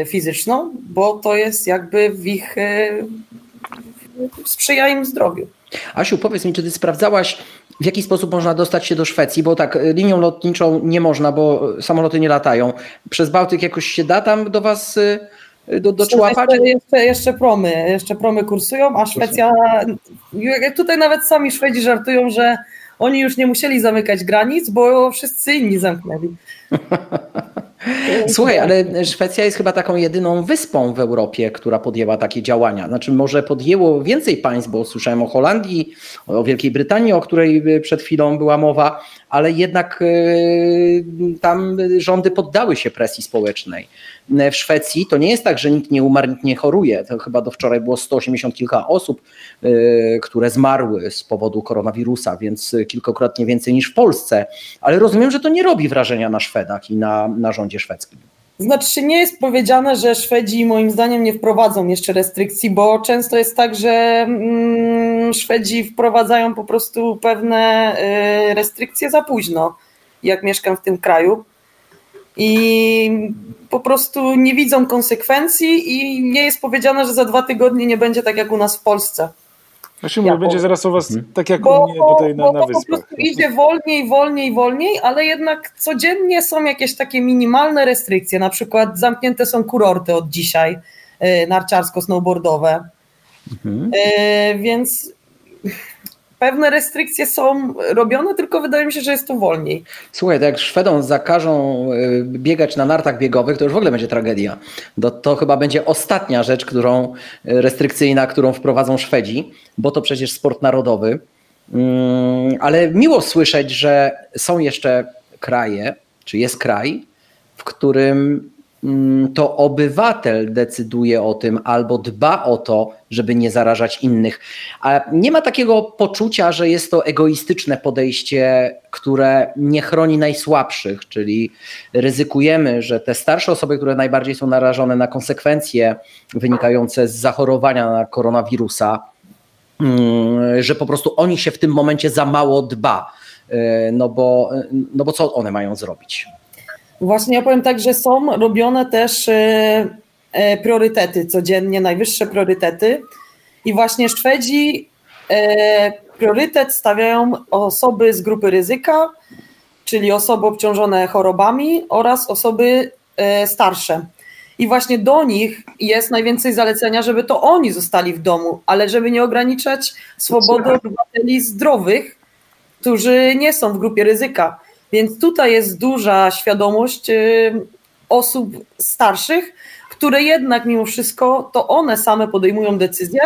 fizyczną, bo to jest jakby w ich sprzyja im zdrowiu. Asiu, powiedz mi, czy ty sprawdzałaś, w jaki sposób można dostać się do Szwecji? Bo tak, linią lotniczą nie można, bo samoloty nie latają. Przez Bałtyk jakoś się da tam do was do, do Jeszcze, jeszcze, jeszcze promy, jeszcze promy kursują, a Szwecja, tutaj nawet sami Szwedzi żartują, że oni już nie musieli zamykać granic, bo wszyscy inni zamknęli. Słuchaj, ale Szwecja jest chyba taką jedyną wyspą w Europie, która podjęła takie działania. Znaczy, może podjęło więcej państw, bo słyszałem o Holandii, o Wielkiej Brytanii, o której przed chwilą była mowa, ale jednak e, tam rządy poddały się presji społecznej. W Szwecji to nie jest tak, że nikt nie umarł, nikt nie choruje. To chyba do wczoraj było 180 kilka osób, e, które zmarły z powodu koronawirusa, więc kilkakrotnie więcej niż w Polsce. Ale rozumiem, że to nie robi wrażenia na Szwedach i na, na rządzie szwedzkim. Znaczy nie jest powiedziane, że Szwedzi moim zdaniem nie wprowadzą jeszcze restrykcji, bo często jest tak, że mm, Szwedzi wprowadzają po prostu pewne y, restrykcje za późno, jak mieszkam w tym kraju. I po prostu nie widzą konsekwencji i nie jest powiedziane, że za dwa tygodnie nie będzie tak jak u nas w Polsce. Właśnie ja będzie zaraz u was hmm. tak jak bo, u mnie tutaj na, bo, na wyspach. Po prostu idzie wolniej, wolniej, wolniej, ale jednak codziennie są jakieś takie minimalne restrykcje. Na przykład zamknięte są kurorty od dzisiaj, y, narciarsko-snowboardowe. Mhm. Y, więc pewne restrykcje są robione, tylko wydaje mi się, że jest to wolniej. Słuchaj, jak Szwedom zakażą y, biegać na nartach biegowych, to już w ogóle będzie tragedia. To, to chyba będzie ostatnia rzecz, którą y, restrykcyjna, którą wprowadzą Szwedzi, bo to przecież sport narodowy. Mm, ale miło słyszeć, że są jeszcze kraje, czy jest kraj, w którym to obywatel decyduje o tym albo dba o to, żeby nie zarażać innych. A nie ma takiego poczucia, że jest to egoistyczne podejście, które nie chroni najsłabszych, czyli ryzykujemy, że te starsze osoby, które najbardziej są narażone na konsekwencje wynikające z zachorowania na koronawirusa, mm, że po prostu oni się w tym momencie za mało dba. E, no bo, no bo co one mają zrobić? Właśnie ja powiem tak, że są robione też e, e, priorytety codziennie, najwyższe priorytety. I właśnie Szwedzi priorytet stawiają osoby z grupy ryzyka, czyli osoby obciążone chorobami oraz osoby starsze. I właśnie do nich jest najwięcej zalecenia, żeby to oni zostali w domu, ale żeby nie ograniczać swobody obywateli zdrowych, którzy nie są w grupie ryzyka. Więc tutaj jest duża świadomość y, osób starszych, które jednak mimo wszystko to one same podejmują decyzje.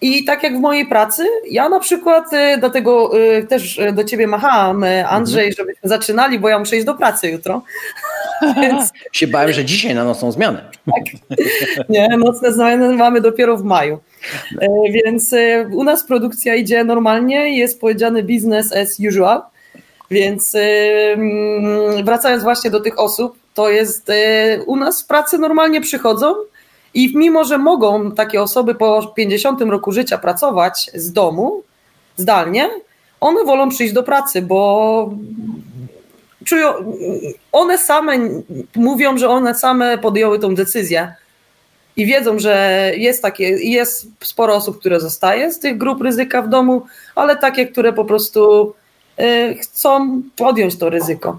I tak jak w mojej pracy, ja na przykład, y, dlatego y, też do ciebie machałam, Andrzej, mhm. żebyśmy zaczynali, bo ja muszę iść do pracy jutro. Więc... się bałem, że dzisiaj na nocną zmianę. Tak. Nie, nocne zmiany mamy dopiero w maju. E, więc u nas produkcja idzie normalnie, jest powiedziane business as usual. Więc wracając właśnie do tych osób, to jest u nas w pracy normalnie przychodzą i mimo, że mogą takie osoby po 50 roku życia pracować z domu, zdalnie, one wolą przyjść do pracy, bo czują, one same mówią, że one same podjęły tą decyzję i wiedzą, że jest takie, jest sporo osób, które zostaje z tych grup ryzyka w domu, ale takie, które po prostu y, chcą podjąć to ryzyko.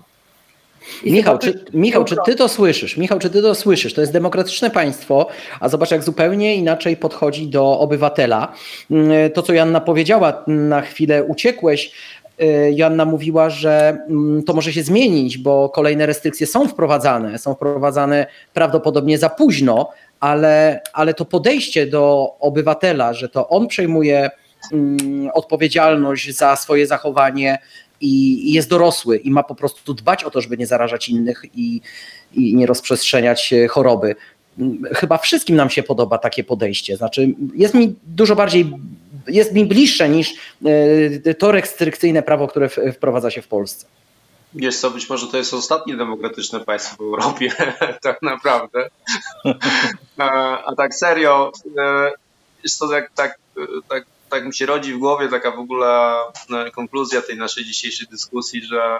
Michał, czy, Michał, czy ty to słyszysz? Michał, czy ty to słyszysz? To jest demokratyczne państwo, a zobacz, jak zupełnie inaczej podchodzi do obywatela. Mm, to, co Janna powiedziała, na chwilę uciekłeś. Y, Joanna mówiła, że mm, to może się zmienić, bo kolejne restrykcje są wprowadzane, są wprowadzane prawdopodobnie za późno, ale, ale to podejście do obywatela, że to on przejmuje odpowiedzialność za swoje zachowanie i, jest dorosły i ma po prostu dbać o to, żeby nie zarażać innych i, i nie rozprzestrzeniać choroby. Mm, chyba wszystkim nam się podoba takie podejście. Znaczy, jest mi dużo bardziej, jest mi bliższe niż e, to restrykcyjne prawo, które wprowadza się w Polsce. Wiesz co, być może to jest ostatnie demokratyczne państwo w Europie, tak naprawdę. A, tak serio, e, jest to tak, tak, tak, tak mi się rodzi w głowie taka w ogóle e, konkluzja tej naszej dzisiejszej dyskusji, że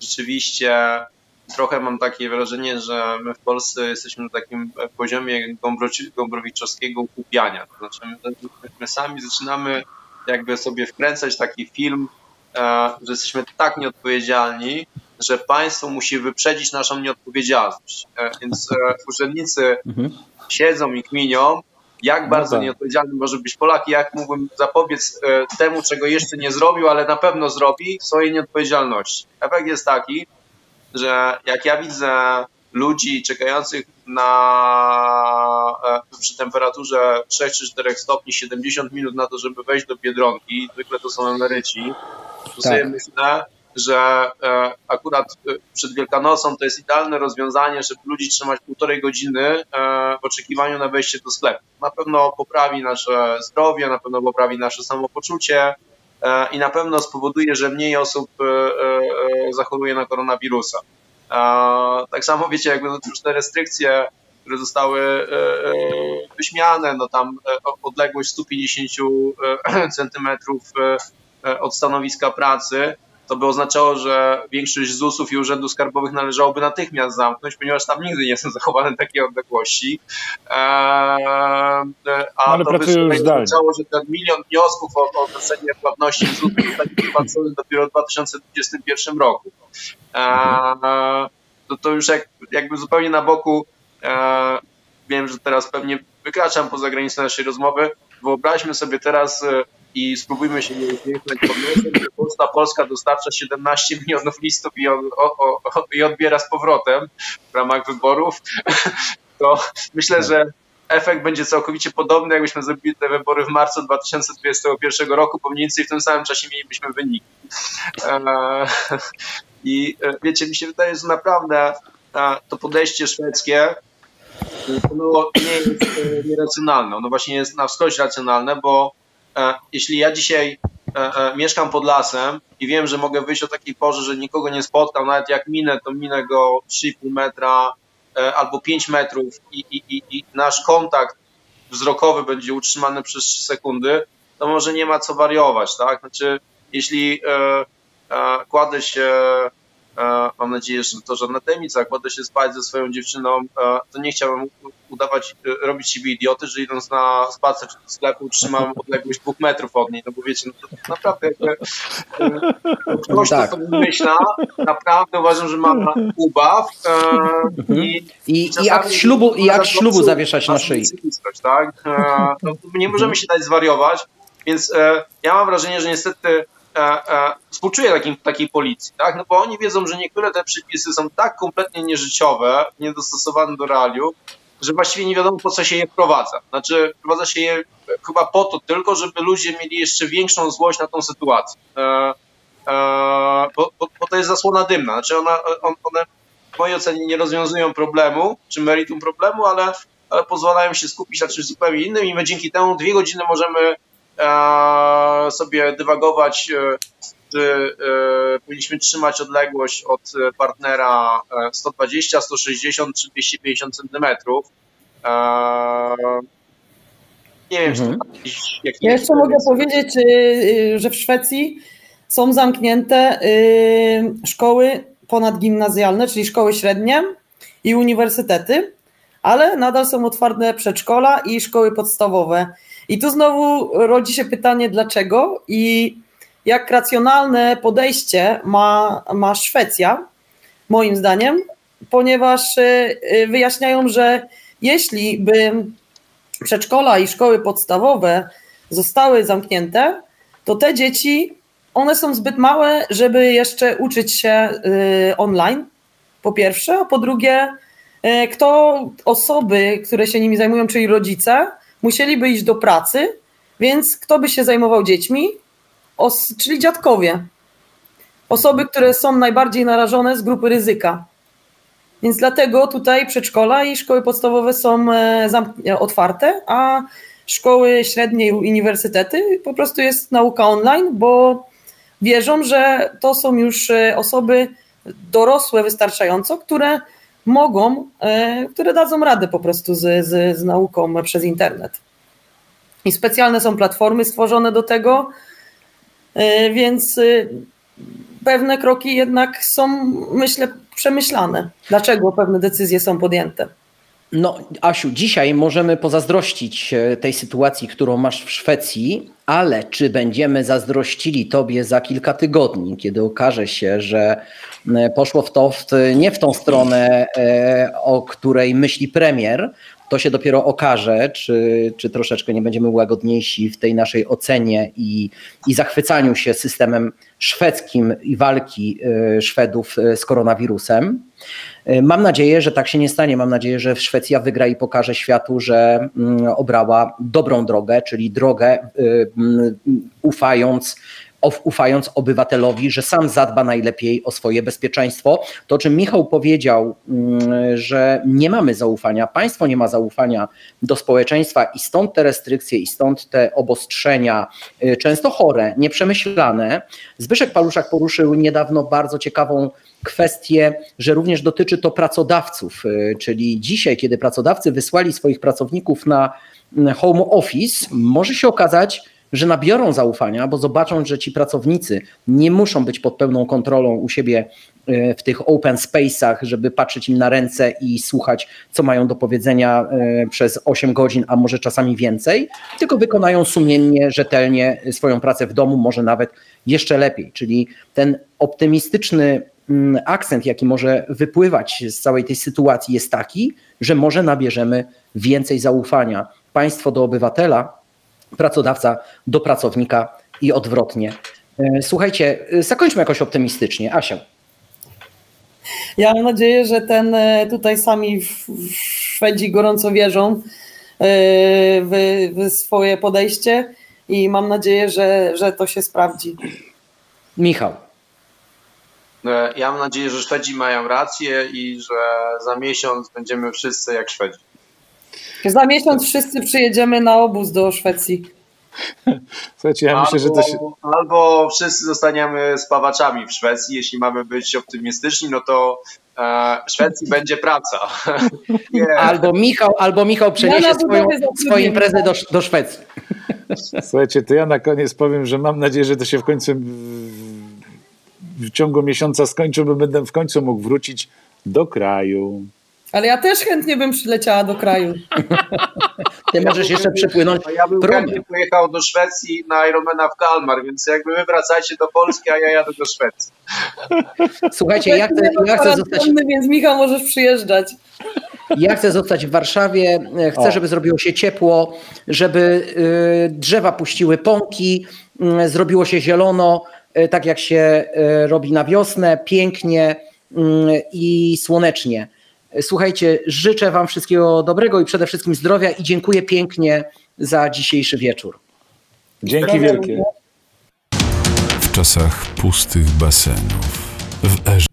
rzeczywiście trochę mam takie wrażenie, że my w Polsce jesteśmy na takim poziomie gombrowiczowskiego ukupiania. To znaczy my, my sami zaczynamy jakby sobie wkręcać taki film E, że jesteśmy tak nieodpowiedzialni, że państwo musi wyprzedzić naszą nieodpowiedzialność. E, więc e, urzędnicy mhm. siedzą i kminią, jak no bardzo tak. nieodpowiedzialny może być Polak i jak mógłbym zapobiec temu, czego jeszcze nie zrobił, ale na pewno zrobi swojej nieodpowiedzialności. Efekt jest taki, że jak ja widzę ludzi czekających na, przy temperaturze 3 czy 4 stopni 70 minut na to, żeby wejść do Biedronki, zwykle to są emeryci, to tak. sobie myślę, że e, akurat e, przed Wielkanocą to jest idealne rozwiązanie, żeby ludzi trzymać półtorej godziny e, w oczekiwaniu na wejście do sklepu. Na pewno poprawi nasze zdrowie, na pewno poprawi nasze samopoczucie i na pewno spowoduje, że mniej osób zachoruje na koronawirusa. Tak samo wiecie, jakby już te restrykcje, które zostały wyśmiane, no tam odległość 150 centymetrów od stanowiska pracy, to by oznaczało, że większość ZUS-ów i urzędów skarbowych należałoby natychmiast zamknąć, ponieważ tam nigdy nie są zachowane takie odległości. Eee, a Ale to by oznaczało, że ten milion wniosków o, o wrzucenie płatności ZUS zostanie wypłacony dopiero w 2021 roku. Eee, to, to już jak, jakby zupełnie na boku, eee, wiem, że teraz pewnie wykraczam poza granicę naszej rozmowy, wyobraźmy sobie teraz e, i spróbujmy się nie uśmiechnąć pod nosem, że Polska dostarcza 17 milionów listów i, o, o, i odbiera z powrotem w ramach wyborów, to myślę, że efekt będzie całkowicie podobny, jakbyśmy zrobili te wybory w marcu 2021 roku, bo mniej więcej w tym samym czasie mielibyśmy wyniki. E, I e, wiecie, mi się wydaje, że naprawdę to podejście szwedzkie no, nie jest nieracjonalne. Ono właśnie jest na wskroś racjonalne, bo jeśli ja dzisiaj mieszkam pod lasem i wiem, że mogę wyjść o takiej porze, że nikogo nie spotkam, nawet jak minę, to minę go 3,5 metra albo 5 metrów i, i, i, i nasz kontakt wzrokowy będzie utrzymany przez 3 sekundy, to może nie ma co wariować, tak? Znaczy, jeśli e, e, kładę się E, mam nadzieję, że to żadna tajemnica. Jak kładę się spać ze swoją dziewczyną, e, to nie chciałbym udawać, e, robić siebie idioty, że idąc na spacer czy do sklepu trzymam odległość dwóch metrów od niej, no bo wiecie, no to naprawdę jakby ktoś tak. to sobie myśla, naprawdę uważam, że mam ubaw mhm. i, I, i akt ślubu, i akt ślubu zawieszać na szyi. Tak? No, nie możemy się dać zwariować, więc ja mam wrażenie, że niestety E, e, współczuję takim, takiej policji, tak? No bo oni wiedzą, że niektóre te przepisy są tak kompletnie nieżyciowe, niedostosowane do realiów, że właściwie nie wiadomo po co się je wprowadza. Znaczy, wprowadza się je chyba po to tylko, żeby ludzie mieli jeszcze większą złość na tą sytuację. E, e, bo, bo, bo, to jest zasłona dymna. Znaczy, ona, on, one w mojej ocenie nie rozwiązują problemu, czy meritum problemu, ale, ale pozwalają się skupić na czymś zupełnie innym i my dzięki temu dwie godziny możemy sobie dywagować, e, czy e, powinniśmy trzymać odległość od partnera 120, 160 czy 250 centymetrów. Nie wiem, mhm. czy jakiś Ja jeszcze mogę powiedzieć, że w Szwecji są zamknięte szkoły ponadgimnazjalne, czyli szkoły średnie i uniwersytety, ale nadal są otwarte przedszkola i szkoły podstawowe. I tu znowu rodzi się pytanie, dlaczego? I jak racjonalne podejście ma, ma Szwecja, moim zdaniem, ponieważ y, y, wyjaśniają, że jeśli by przedszkola i szkoły podstawowe zostały zamknięte, to te dzieci, one są zbyt małe, żeby jeszcze uczyć się y, online, po pierwsze, a po drugie, kto osoby, które się nimi zajmują, czyli rodzice, musieliby iść do pracy, więc kto by się zajmował dziećmi? Os czyli dziadkowie. Osoby, które są najbardziej narażone z grupy ryzyka. Więc dlatego tutaj przedszkola i szkoły podstawowe są e, otwarte, a szkoły średnie i uniwersytety po prostu jest nauka online, bo wierzą, że to są już e, osoby dorosłe wystarczająco, które mogą, e, które dadzą radę po prostu z, z, z nauką przez internet. I specjalne są platformy stworzone do tego, e, więc e, pewne kroki jednak są, myślę, przemyślane. Dlaczego pewne decyzje są podjęte? No, Asiu, dzisiaj możemy pozazdrościć tej sytuacji, którą masz w Szwecji, ale czy będziemy zazdrościli tobie za kilka tygodni, kiedy okaże się, że e, poszło w to w, nie w tą stronę, e, o której myśli premier, to się dopiero okaże, czy, czy troszeczkę nie będziemy łagodniejsi w tej naszej ocenie i, i zachwycaniu się systemem szwedzkim i walki e, Szwedów z koronawirusem. Mam nadzieję, że tak się nie stanie. Mam nadzieję, że Szwecja wygra i pokaże światu, że mm, obrała dobrą drogę, czyli drogę ufając ufając obywatelowi, że sam zadba najlepiej o swoje bezpieczeństwo. To, o czym Michał powiedział, mm, że nie mamy zaufania, państwo nie ma zaufania do społeczeństwa i stąd te restrykcje i stąd te obostrzenia, y, często chore, nieprzemyślane. Zbyszek Paluszak poruszył niedawno bardzo ciekawą kwestię, że również dotyczy to pracodawców, y, czyli dzisiaj, kiedy pracodawcy wysłali swoich pracowników na home office, może się okazać, że nabiorą zaufania, bo zobaczą, że ci pracownicy nie muszą być pod pełną kontrolą u siebie e, w tych open space'ach, żeby patrzeć im na ręce i słuchać, co mają do powiedzenia e, przez 8 godzin, a może czasami więcej, tylko wykonają sumiennie, rzetelnie swoją pracę w domu, może nawet jeszcze lepiej. Czyli ten optymistyczny mm, akcent, jaki może wypływać z całej tej sytuacji, jest taki, że może nabierzemy więcej zaufania. Państwo do obywatela, pracodawca do pracownika i odwrotnie. E, słuchajcie, e, zakończmy jakoś optymistycznie. Asia. Ja mam nadzieję, że ten e, tutaj sami Szwedzi gorąco wierzą w, w swoje podejście i mam nadzieję, że, że to się sprawdzi. Michał. Ja mam nadzieję, że Szwedzi mają rację i że za miesiąc będziemy wszyscy jak Szwedzi. Za miesiąc wszyscy przyjedziemy na obóz do Szwecji. Słuchajcie, ja myślę, że to się... Albo- Albo wszyscy zostaniemy spawaczami w Szwecji. Jeśli mamy być optymistyczni, no to e, w Szwecji będzie praca. Nie, Albo Michał, albo Michał przeniesie na swoją, budowie zatrudnienia. swoją imprezę do, do Szwecji. Słuchajcie, to ja na koniec powiem, że mam nadzieję, że to się w końcu w, w ciągu miesiąca skończy, bo będę w końcu mógł wrócić do kraju. Ale ja też chętnie bym przyleciała do kraju. Ty możesz jeszcze przepłynąć ja bym chętnie pojechał do Szwecji na Ironmana w Kalmar, więc jakby wy wracacie do Polski, a ja jadę do Szwecji. Słuchajcie, ja chcę, ja chcę zostać Więc Michał możesz przyjeżdżać. Ja chcę zostać w Warszawie, e, chcę, O. żeby zrobiło się ciepło, żeby y, drzewa puściły pąki, y, zrobiło się zielono, y, tak jak się robi na wiosnę, pięknie y, i słonecznie. Słuchajcie, życzę Wam wszystkiego dobrego i przede wszystkim zdrowia i dziękuję pięknie za dzisiejszy wieczór. Dzięki wielkie. W czasach pustych basenów, w erze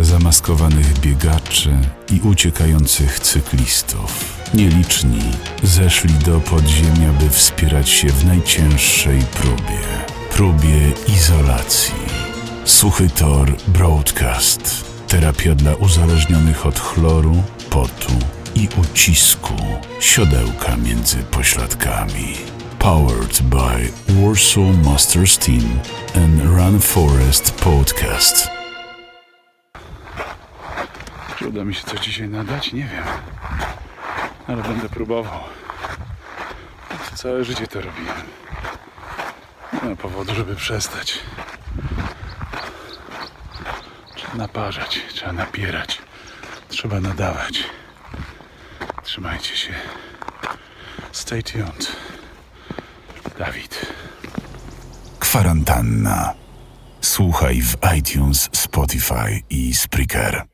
zamaskowanych biegaczy i uciekających cyklistów, nieliczni zeszli do podziemia, by wspierać się w najcięższej próbie próbie izolacji. Suchy Tor Broadcast. Terapia dla uzależnionych od chloru, potu i ucisku. Siodełka między pośladkami. Powered by Warsaw Masters Team and Run Forest Podcast. Czy uda mi się coś dzisiaj nadać? Nie wiem. Ale będę próbował. Całe życie to robiłem. Nie ma powodu, żeby przestać. Naparzać, trzeba napierać, trzeba nadawać. Trzymajcie się. Stay tuned. Dawid. Kwarantanna. Słuchaj w iTunes, Spotify i Spreaker.